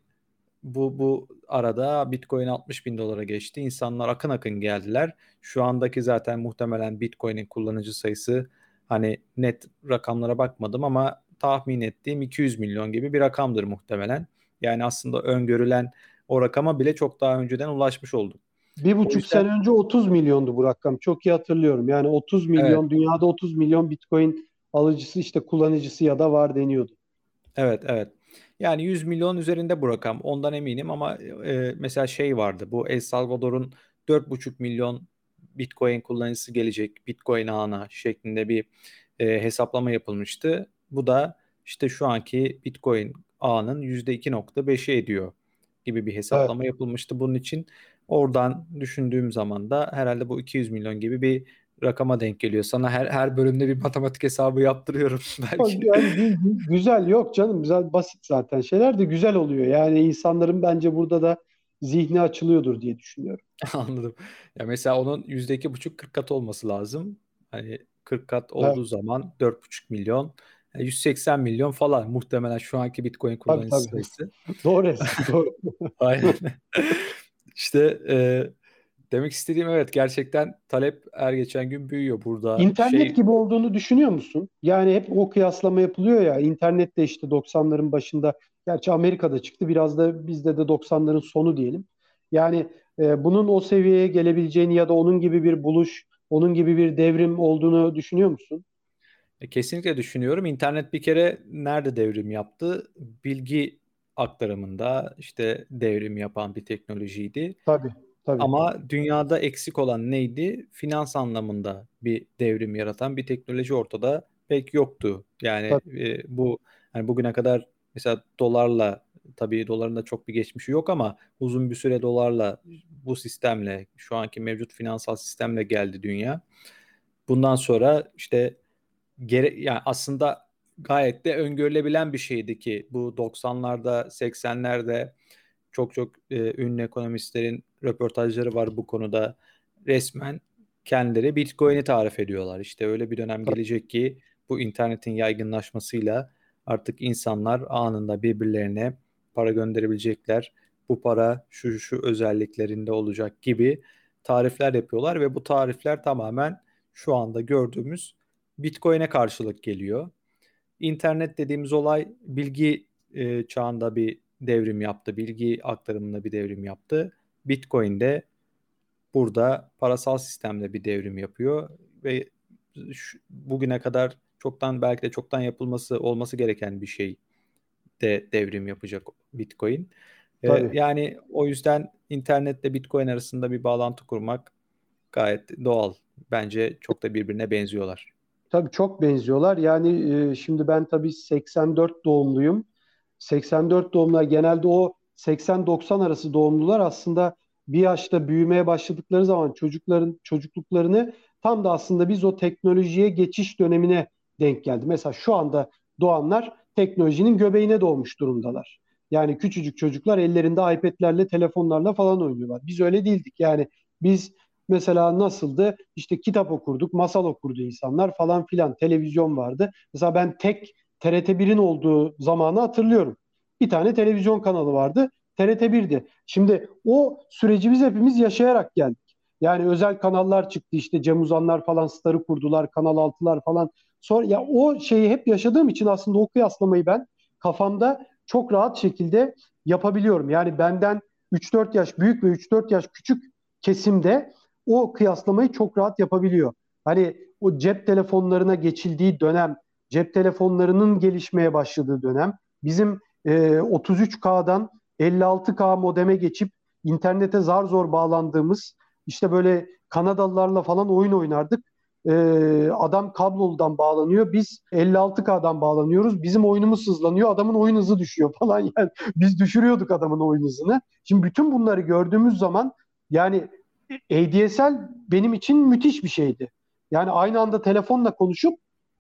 bu bu arada Bitcoin 60 bin dolara geçti. İnsanlar akın akın geldiler. Şu andaki zaten muhtemelen Bitcoin'in kullanıcı sayısı hani net rakamlara bakmadım ama tahmin ettiğim 200 milyon gibi bir rakamdır muhtemelen. Yani aslında öngörülen o rakama bile çok daha önceden ulaşmış olduk. Bir buçuk yüzden... sene önce 30 milyondu bu rakam. Çok iyi hatırlıyorum. Yani 30 milyon, evet. dünyada 30 milyon Bitcoin alıcısı işte kullanıcısı ya da var deniyordu. Evet, evet. Yani 100 milyon üzerinde bu rakam. Ondan eminim ama e, mesela şey vardı. Bu El Salvador'un 4,5 milyon Bitcoin kullanıcısı gelecek. Bitcoin ağına şeklinde bir e, hesaplama yapılmıştı. Bu da işte şu anki Bitcoin ağının %2.5'i ediyor gibi bir hesaplama evet. yapılmıştı bunun için. Oradan düşündüğüm zaman da herhalde bu 200 milyon gibi bir rakama denk geliyor. Sana her her bölümde bir matematik hesabı yaptırıyorum belki. Yani, güzel yok canım. Güzel basit zaten şeyler de güzel oluyor. Yani insanların bence burada da zihni açılıyordur diye düşünüyorum. Anladım. Ya mesela onun yüzde iki buçuk 40 kat olması lazım. Hani 40 kat olduğu evet. zaman 4,5 milyon 180 milyon falan muhtemelen şu anki Bitcoin kullanıcı tabii, tabii. sayısı. doğru. doğru. Aynen. İşte e, demek istediğim evet gerçekten talep her geçen gün büyüyor burada. İnternet şey... gibi olduğunu düşünüyor musun? Yani hep o kıyaslama yapılıyor ya. İnternet de işte 90'ların başında gerçi Amerika'da çıktı. Biraz da bizde de 90'ların sonu diyelim. Yani e, bunun o seviyeye gelebileceğini ya da onun gibi bir buluş, onun gibi bir devrim olduğunu düşünüyor musun? E, kesinlikle düşünüyorum. İnternet bir kere nerede devrim yaptı? Bilgi aktarımında işte devrim yapan bir teknolojiydi. Tabii. Tabii. Ama dünyada eksik olan neydi? Finans anlamında bir devrim yaratan bir teknoloji ortada pek yoktu. Yani e, bu hani bugüne kadar mesela dolarla tabii doların da çok bir geçmişi yok ama uzun bir süre dolarla bu sistemle şu anki mevcut finansal sistemle geldi dünya. Bundan sonra işte gere, yani aslında gayet de öngörülebilen bir şeydi ki bu 90'larda 80'lerde çok çok e, ünlü ekonomistlerin röportajları var bu konuda. Resmen kendileri Bitcoin'i tarif ediyorlar. İşte öyle bir dönem gelecek ki bu internetin yaygınlaşmasıyla artık insanlar anında birbirlerine para gönderebilecekler. Bu para şu şu özelliklerinde olacak gibi tarifler yapıyorlar ve bu tarifler tamamen şu anda gördüğümüz Bitcoin'e karşılık geliyor. İnternet dediğimiz olay bilgi e, çağında bir devrim yaptı. Bilgi aktarımında bir devrim yaptı. Bitcoin de burada parasal sistemde bir devrim yapıyor ve şu, bugüne kadar çoktan belki de çoktan yapılması olması gereken bir şey de devrim yapacak Bitcoin. Ee, yani o yüzden internetle Bitcoin arasında bir bağlantı kurmak gayet doğal. Bence çok da birbirine benziyorlar. Tabii çok benziyorlar. Yani e, şimdi ben tabii 84 doğumluyum. 84 doğumlular genelde o 80-90 arası doğumlular aslında bir yaşta büyümeye başladıkları zaman çocukların çocukluklarını tam da aslında biz o teknolojiye geçiş dönemine denk geldi. Mesela şu anda doğanlar teknolojinin göbeğine doğmuş durumdalar. Yani küçücük çocuklar ellerinde iPad'lerle, telefonlarla falan oynuyorlar. Biz öyle değildik. Yani biz mesela nasıldı? İşte kitap okurduk, masal okurdu insanlar falan filan. Televizyon vardı. Mesela ben tek TRT1'in olduğu zamanı hatırlıyorum. Bir tane televizyon kanalı vardı. TRT1'di. Şimdi o süreci biz hepimiz yaşayarak geldik. Yani özel kanallar çıktı işte Cem Uzanlar falan starı kurdular, Kanal 6'lar falan. Sonra ya o şeyi hep yaşadığım için aslında o kıyaslamayı ben kafamda çok rahat şekilde yapabiliyorum. Yani benden 3-4 yaş büyük ve 3-4 yaş küçük kesimde o kıyaslamayı çok rahat yapabiliyor. Hani o cep telefonlarına geçildiği dönem, cep telefonlarının gelişmeye başladığı dönem, bizim e, 33K'dan 56K modeme geçip internete zar zor bağlandığımız işte böyle Kanadalılarla falan oyun oynardık. Ee, adam kabloludan bağlanıyor. Biz 56K'dan bağlanıyoruz. Bizim oyunumuz hızlanıyor. Adamın oyun hızı düşüyor falan. Yani biz düşürüyorduk adamın oyun hızını. Şimdi bütün bunları gördüğümüz zaman yani ADSL benim için müthiş bir şeydi. Yani aynı anda telefonla konuşup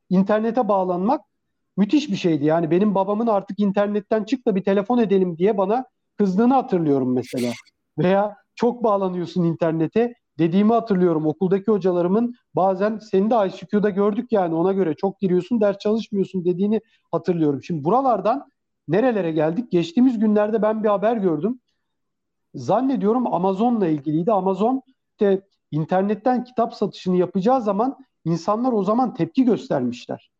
internete bağlanmak müthiş bir şeydi. Yani benim babamın artık internetten çık da bir telefon edelim diye bana kızdığını hatırlıyorum mesela. Veya çok bağlanıyorsun internete dediğimi hatırlıyorum. Okuldaki hocalarımın bazen seni de ICQ'da gördük yani ona göre çok giriyorsun ders çalışmıyorsun dediğini hatırlıyorum. Şimdi buralardan nerelere geldik? Geçtiğimiz günlerde ben bir haber gördüm. Zannediyorum Amazon'la ilgiliydi. Amazon de internetten kitap satışını yapacağı zaman insanlar o zaman tepki göstermişler.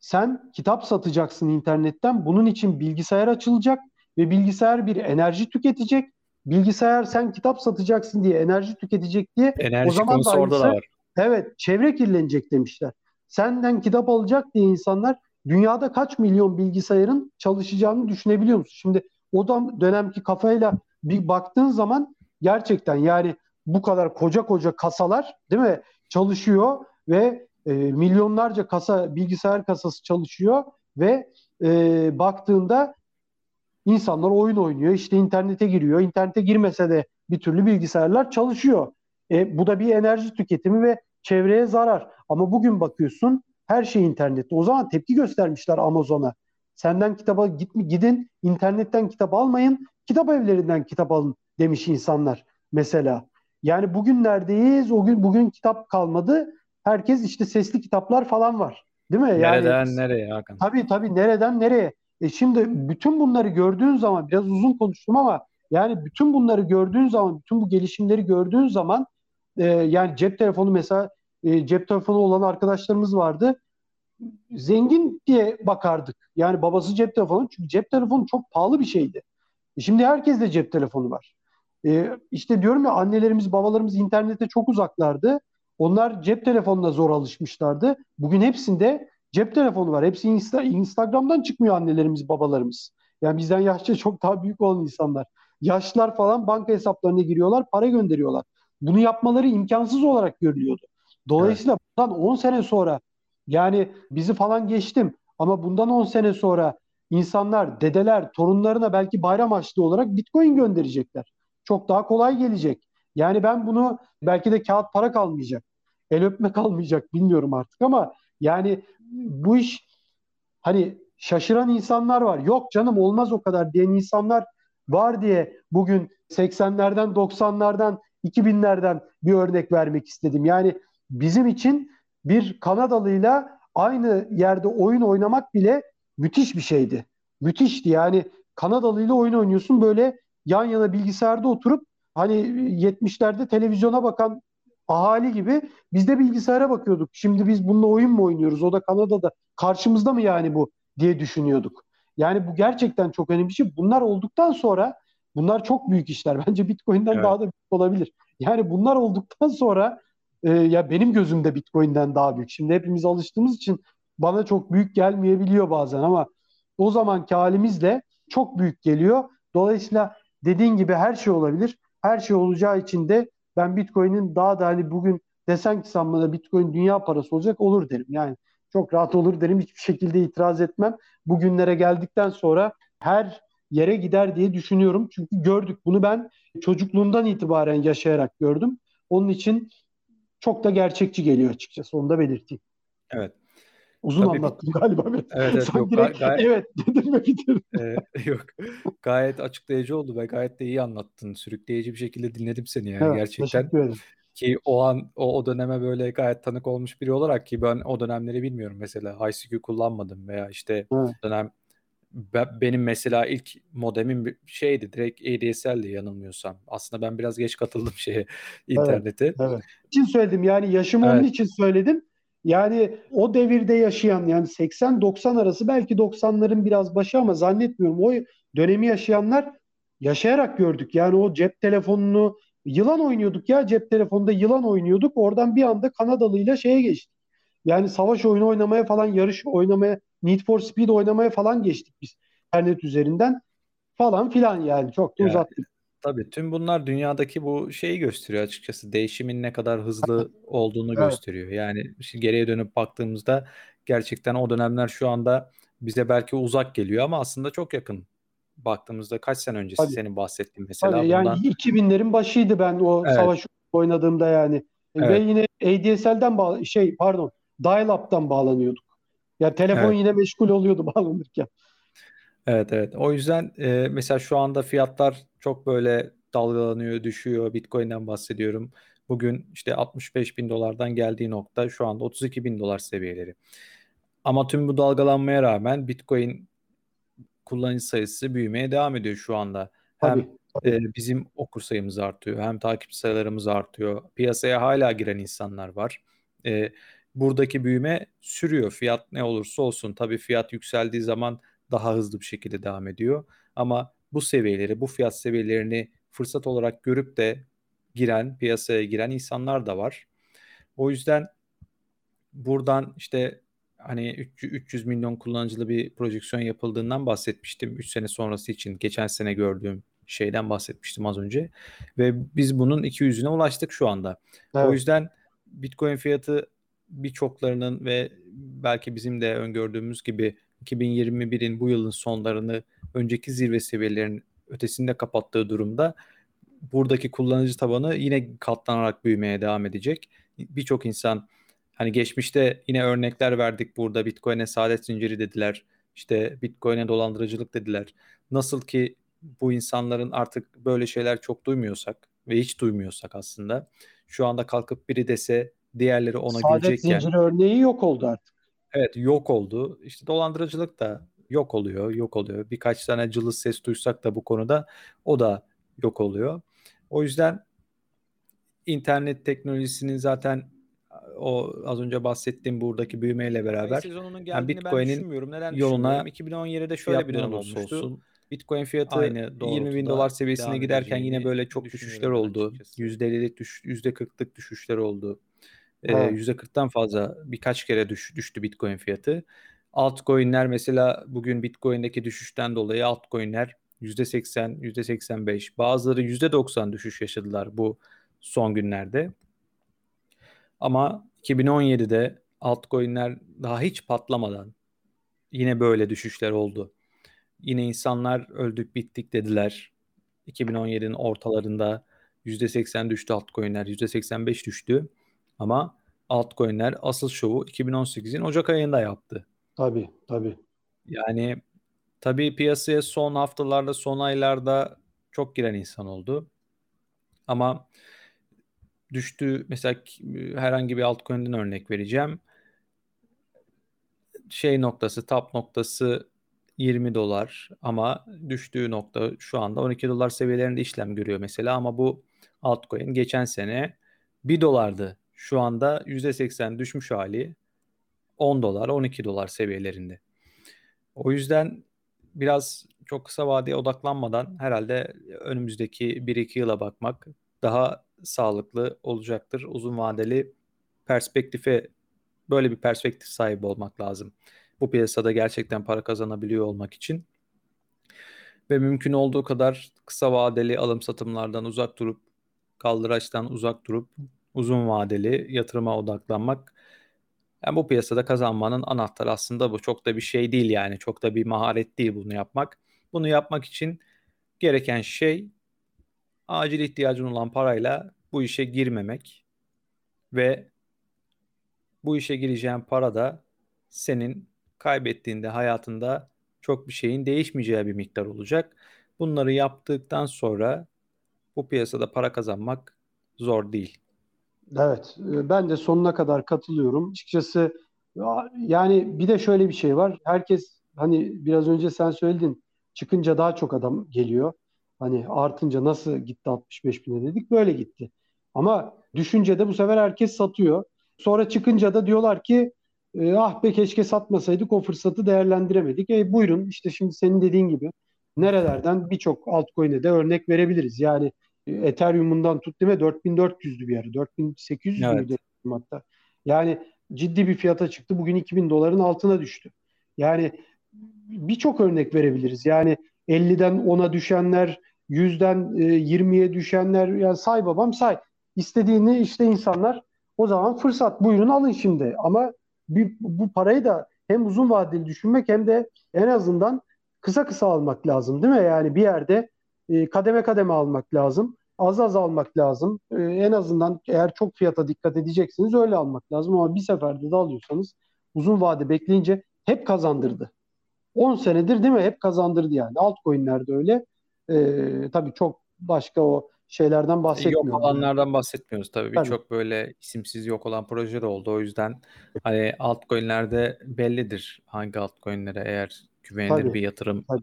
Sen kitap satacaksın internetten. Bunun için bilgisayar açılacak ve bilgisayar bir enerji tüketecek. Bilgisayar sen kitap satacaksın diye enerji tüketecek diye. Enerji o zaman konusu da orada da var. Evet, çevre kirlenecek demişler. Senden kitap alacak diye insanlar dünyada kaç milyon bilgisayarın çalışacağını düşünebiliyor musun? Şimdi o dönemki kafayla bir baktığın zaman gerçekten yani bu kadar koca koca kasalar değil mi çalışıyor ve e, milyonlarca kasa bilgisayar kasası çalışıyor ve e, baktığında insanlar oyun oynuyor işte internete giriyor internete girmese de bir türlü bilgisayarlar çalışıyor. E, bu da bir enerji tüketimi ve çevreye zarar. Ama bugün bakıyorsun her şey internette. O zaman tepki göstermişler Amazon'a. Senden kitaba git, gidin internetten kitap almayın, kitap evlerinden kitap alın demiş insanlar mesela. Yani bugün neredeyiz? O gün bugün kitap kalmadı. Herkes işte sesli kitaplar falan var. Değil mi? Nereden yani, nereye Hakan? Tabii tabii nereden nereye? E şimdi bütün bunları gördüğün zaman biraz uzun konuştum ama yani bütün bunları gördüğün zaman, bütün bu gelişimleri gördüğün zaman e, yani cep telefonu mesela e, cep telefonu olan arkadaşlarımız vardı. Zengin diye bakardık. Yani babası cep telefonu çünkü cep telefonu çok pahalı bir şeydi. E şimdi herkes de cep telefonu var. E, işte diyorum ya annelerimiz babalarımız internete çok uzaklardı. Onlar cep telefonuna zor alışmışlardı. Bugün hepsinde cep telefonu var. Hepsi Insta, Instagram'dan çıkmıyor annelerimiz babalarımız. Yani bizden yaşça çok daha büyük olan insanlar. Yaşlılar falan banka hesaplarına giriyorlar, para gönderiyorlar. Bunu yapmaları imkansız olarak görülüyordu. Dolayısıyla evet. bundan 10 sene sonra yani bizi falan geçtim ama bundan 10 sene sonra insanlar, dedeler, torunlarına belki bayram açlığı olarak Bitcoin gönderecekler. Çok daha kolay gelecek. Yani ben bunu belki de kağıt para kalmayacak. El öpme kalmayacak bilmiyorum artık ama yani bu iş hani şaşıran insanlar var. Yok canım olmaz o kadar diyen insanlar var diye bugün 80'lerden 90'lardan 2000'lerden bir örnek vermek istedim. Yani bizim için bir Kanadalıyla aynı yerde oyun oynamak bile müthiş bir şeydi. Müthişti yani Kanadalıyla oyun oynuyorsun böyle yan yana bilgisayarda oturup hani 70'lerde televizyona bakan ahali gibi biz de bilgisayara bakıyorduk. Şimdi biz bununla oyun mu oynuyoruz? O da Kanada'da. Karşımızda mı yani bu diye düşünüyorduk. Yani bu gerçekten çok önemli bir şey. Bunlar olduktan sonra bunlar çok büyük işler. Bence Bitcoin'den evet. daha da büyük olabilir. Yani bunlar olduktan sonra e, ya benim gözümde Bitcoin'den daha büyük. Şimdi hepimiz alıştığımız için bana çok büyük gelmeyebiliyor bazen ama o zamanki halimizle çok büyük geliyor. Dolayısıyla dediğin gibi her şey olabilir. Her şey olacağı için de ben Bitcoin'in daha da hani bugün desen ki sen bana Bitcoin dünya parası olacak olur derim. Yani çok rahat olur derim. Hiçbir şekilde itiraz etmem. Bugünlere geldikten sonra her yere gider diye düşünüyorum. Çünkü gördük bunu ben çocukluğumdan itibaren yaşayarak gördüm. Onun için çok da gerçekçi geliyor açıkçası. Onu da belirteyim. Evet. Uzun Tabii, anlattım galiba. Evet, evet Sen yok, direkt, gayet, evet dedim mi bitirdim. E, yok. Gayet açıklayıcı oldu ve gayet de iyi anlattın. Sürükleyici bir şekilde dinledim seni yani evet, gerçekten. Ki o an o, o döneme böyle gayet tanık olmuş biri olarak ki ben o dönemleri bilmiyorum mesela ICQ kullanmadım veya işte evet. dönem benim mesela ilk modemim şeydi direkt ADSL'di yanılmıyorsam. Aslında ben biraz geç katıldım şeye internete. Evet, evet. için söyledim yani yaşım evet. onun için söyledim. Yani o devirde yaşayan yani 80-90 arası belki 90'ların biraz başı ama zannetmiyorum o dönemi yaşayanlar yaşayarak gördük. Yani o cep telefonunu yılan oynuyorduk ya cep telefonunda yılan oynuyorduk. Oradan bir anda Kanadalıyla şeye geçtik. Yani savaş oyunu oynamaya falan yarış oynamaya Need for Speed oynamaya falan geçtik biz internet üzerinden falan filan yani çok da yani, uzattık. Tabii tüm bunlar dünyadaki bu şeyi gösteriyor açıkçası. Değişimin ne kadar hızlı olduğunu evet. gösteriyor. Yani şimdi geriye dönüp baktığımızda gerçekten o dönemler şu anda bize belki uzak geliyor ama aslında çok yakın. Baktığımızda kaç sene öncesi Tabii. senin bahsettiğin mesela. Tabii, yani bundan... 2000'lerin başıydı ben o evet. savaş oynadığımda yani. Evet. Ve yine ADSL'den bağ şey pardon dial-up'tan bağlanıyorduk. Ya telefon evet. yine meşgul oluyordu bağlanırken. Evet evet. O yüzden e, mesela şu anda fiyatlar çok böyle dalgalanıyor, düşüyor. Bitcoin'den bahsediyorum. Bugün işte 65 bin dolardan geldiği nokta şu anda 32 bin dolar seviyeleri. Ama tüm bu dalgalanmaya rağmen Bitcoin kullanıcı sayısı büyümeye devam ediyor şu anda. Hem E, bizim okur sayımız artıyor, hem takip sayılarımız artıyor. Piyasaya hala giren insanlar var. E, buradaki büyüme sürüyor. Fiyat ne olursa olsun. Tabii fiyat yükseldiği zaman daha hızlı bir şekilde devam ediyor. Ama bu seviyeleri, bu fiyat seviyelerini fırsat olarak görüp de giren, piyasaya giren insanlar da var. O yüzden buradan işte hani 300 milyon kullanıcılı bir projeksiyon yapıldığından bahsetmiştim 3 sene sonrası için. Geçen sene gördüğüm şeyden bahsetmiştim az önce. Ve biz bunun 200'üne ulaştık şu anda. Evet. O yüzden Bitcoin fiyatı birçoklarının ve belki bizim de öngördüğümüz gibi 2021'in bu yılın sonlarını önceki zirve seviyelerinin ötesinde kapattığı durumda buradaki kullanıcı tabanı yine katlanarak büyümeye devam edecek. Birçok insan hani geçmişte yine örnekler verdik burada Bitcoin'e saadet zinciri dediler. İşte Bitcoin'e dolandırıcılık dediler. Nasıl ki bu insanların artık böyle şeyler çok duymuyorsak ve hiç duymuyorsak aslında şu anda kalkıp biri dese diğerleri ona Saadet gülecekken. Saadet zinciri örneği yok oldu artık. Evet yok oldu. İşte dolandırıcılık da yok oluyor, yok oluyor. Birkaç tane cılız ses duysak da bu konuda o da yok oluyor. O yüzden internet teknolojisinin zaten o az önce bahsettiğim buradaki büyümeyle beraber yani Bitcoin'in Neden yoluna 2017'de şöyle bir dönem olmuştu. Olsun. Bitcoin fiyatı Aynı 20 bin dolar seviyesine giderken yine böyle çok düşüşler oldu. %50'lik düş, %40'lık düşüşler oldu. Evet. %40'tan fazla birkaç kere düş, düştü Bitcoin fiyatı. Altcoin'ler mesela bugün Bitcoin'deki düşüşten dolayı altcoin'ler %80, %85 bazıları %90 düşüş yaşadılar bu son günlerde. Ama 2017'de altcoin'ler daha hiç patlamadan yine böyle düşüşler oldu. Yine insanlar öldük bittik dediler. 2017'nin ortalarında %80 düştü altcoin'ler, %85 düştü. Ama altcoin'ler asıl şovu 2018'in Ocak ayında yaptı. Tabii tabii. Yani tabii piyasaya son haftalarda, son aylarda çok giren insan oldu. Ama düştü mesela herhangi bir altcoin'den örnek vereceğim. Şey noktası, top noktası 20 dolar ama düştüğü nokta şu anda 12 dolar seviyelerinde işlem görüyor mesela ama bu altcoin geçen sene 1 dolardı. Şu anda %80 düşmüş hali 10 dolar 12 dolar seviyelerinde. O yüzden biraz çok kısa vadeye odaklanmadan herhalde önümüzdeki 1-2 yıla bakmak daha sağlıklı olacaktır. Uzun vadeli perspektife böyle bir perspektif sahibi olmak lazım. Bu piyasada gerçekten para kazanabiliyor olmak için ve mümkün olduğu kadar kısa vadeli alım satımlardan uzak durup kaldıraçtan uzak durup uzun vadeli yatırıma odaklanmak yani bu piyasada kazanmanın anahtarı aslında bu. Çok da bir şey değil yani. Çok da bir maharet değil bunu yapmak. Bunu yapmak için gereken şey acil ihtiyacın olan parayla bu işe girmemek ve bu işe gireceğin para da senin kaybettiğinde hayatında çok bir şeyin değişmeyeceği bir miktar olacak. Bunları yaptıktan sonra bu piyasada para kazanmak zor değil. Evet, e, ben de sonuna kadar katılıyorum. Açıkçası yani bir de şöyle bir şey var. Herkes hani biraz önce sen söyledin çıkınca daha çok adam geliyor. Hani artınca nasıl gitti 65 bine dedik böyle gitti. Ama düşünce de bu sefer herkes satıyor. Sonra çıkınca da diyorlar ki e, ah be keşke satmasaydık o fırsatı değerlendiremedik. E buyurun işte şimdi senin dediğin gibi nerelerden birçok altcoin'e de örnek verebiliriz. Yani Ethereum'undan tut değil mi? 4400'dü bir ara. 4800 evet. müydü hatta. Yani ciddi bir fiyata çıktı. Bugün 2000 doların altına düştü. Yani birçok örnek verebiliriz. Yani 50'den 10'a düşenler, 100'den 20'ye düşenler yani say babam say. İstediğini işte insanlar o zaman fırsat buyurun alın şimdi. Ama bir, bu parayı da hem uzun vadeli düşünmek hem de en azından kısa kısa almak lazım değil mi? Yani bir yerde e, kademe kademe almak lazım. Az az almak lazım. E, en azından eğer çok fiyata dikkat edeceksiniz öyle almak lazım ama bir seferde de alıyorsanız uzun vade bekleyince hep kazandırdı. 10 senedir değil mi? Hep kazandırdı yani. Altcoin'lerde öyle. E, tabii çok başka o şeylerden bahsetmiyoruz. Yok olanlardan bahsetmiyoruz tabii. Birçok böyle isimsiz yok olan proje de oldu. O yüzden hani altcoin'lerde bellidir hangi altcoin'lere eğer güvenilir tabii, bir yatırım tabii.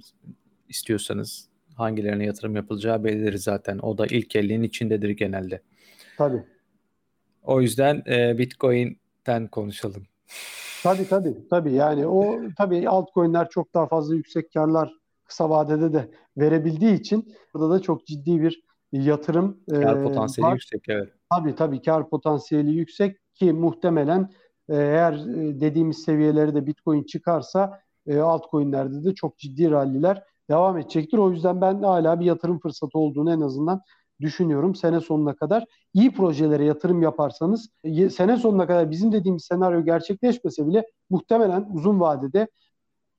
istiyorsanız hangilerine yatırım yapılacağı bellidir zaten. O da ilk elliğin içindedir genelde. Tabii. O yüzden e, Bitcoin'ten konuşalım. Tabii tabii. Tabii yani o tabii altcoin'ler çok daha fazla yüksek karlar kısa vadede de verebildiği için burada da çok ciddi bir yatırım e, kar potansiyeli var. yüksek evet. Tabii tabii kar potansiyeli yüksek ki muhtemelen e, eğer e, dediğimiz seviyeleri de Bitcoin çıkarsa altcoin'lerde de çok ciddi ralliler devam edecektir. O yüzden ben hala bir yatırım fırsatı olduğunu en azından düşünüyorum sene sonuna kadar. iyi projelere yatırım yaparsanız sene sonuna kadar bizim dediğimiz senaryo gerçekleşmese bile muhtemelen uzun vadede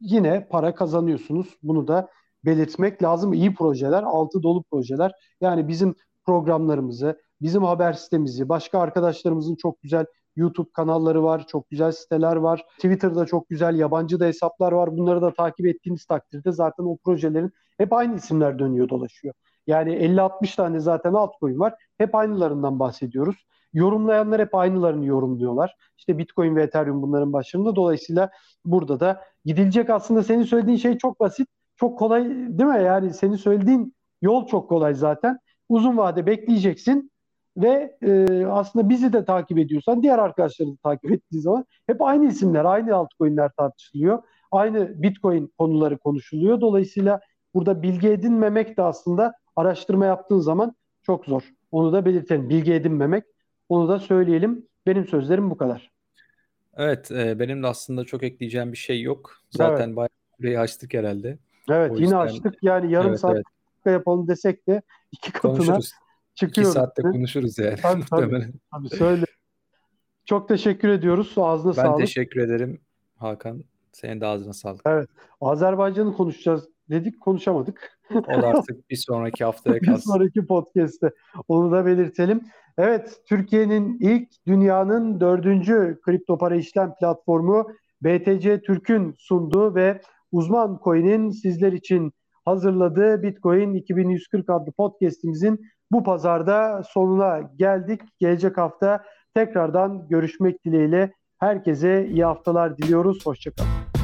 yine para kazanıyorsunuz. Bunu da belirtmek lazım. İyi projeler, altı dolu projeler. Yani bizim programlarımızı, bizim haber sitemizi, başka arkadaşlarımızın çok güzel YouTube kanalları var, çok güzel siteler var. Twitter'da çok güzel yabancı da hesaplar var. Bunları da takip ettiğiniz takdirde zaten o projelerin hep aynı isimler dönüyor dolaşıyor. Yani 50-60 tane zaten altcoin var. Hep aynılarından bahsediyoruz. Yorumlayanlar hep aynılarını yorumluyorlar. İşte Bitcoin ve Ethereum bunların başlarında. Dolayısıyla burada da gidilecek aslında senin söylediğin şey çok basit. Çok kolay değil mi? Yani senin söylediğin yol çok kolay zaten. Uzun vade bekleyeceksin ve e, aslında bizi de takip ediyorsan diğer arkadaşları da takip ettiği zaman hep aynı isimler, aynı altcoin'ler tartışılıyor. Aynı Bitcoin konuları konuşuluyor. Dolayısıyla burada bilgi edinmemek de aslında araştırma yaptığın zaman çok zor. Onu da belirtelim. Bilgi edinmemek. Onu da söyleyelim. Benim sözlerim bu kadar. Evet, e, benim de aslında çok ekleyeceğim bir şey yok. Zaten evet. bayağı süreyi açtık herhalde. Evet, o yine yüzden... açtık. Yani yarım evet, saat evet. yapalım desek de iki katına Konuşuruz çıkıyoruz. İki saatte konuşuruz yani. Tabii, tabii, tabii söyle. Çok teşekkür ediyoruz. Ağzına ben sağlık. Ben teşekkür ederim Hakan. Senin de ağzına sağlık. Evet. Azerbaycan'ı konuşacağız dedik konuşamadık. O da artık bir sonraki haftaya kalsın. bir sonraki podcast'te onu da belirtelim. Evet Türkiye'nin ilk dünyanın dördüncü kripto para işlem platformu BTC Türk'ün sunduğu ve Uzman Coin'in sizler için hazırladığı Bitcoin 2140 adlı podcast'imizin bu pazarda sonuna geldik. Gelecek hafta tekrardan görüşmek dileğiyle herkese iyi haftalar diliyoruz. Hoşçakalın.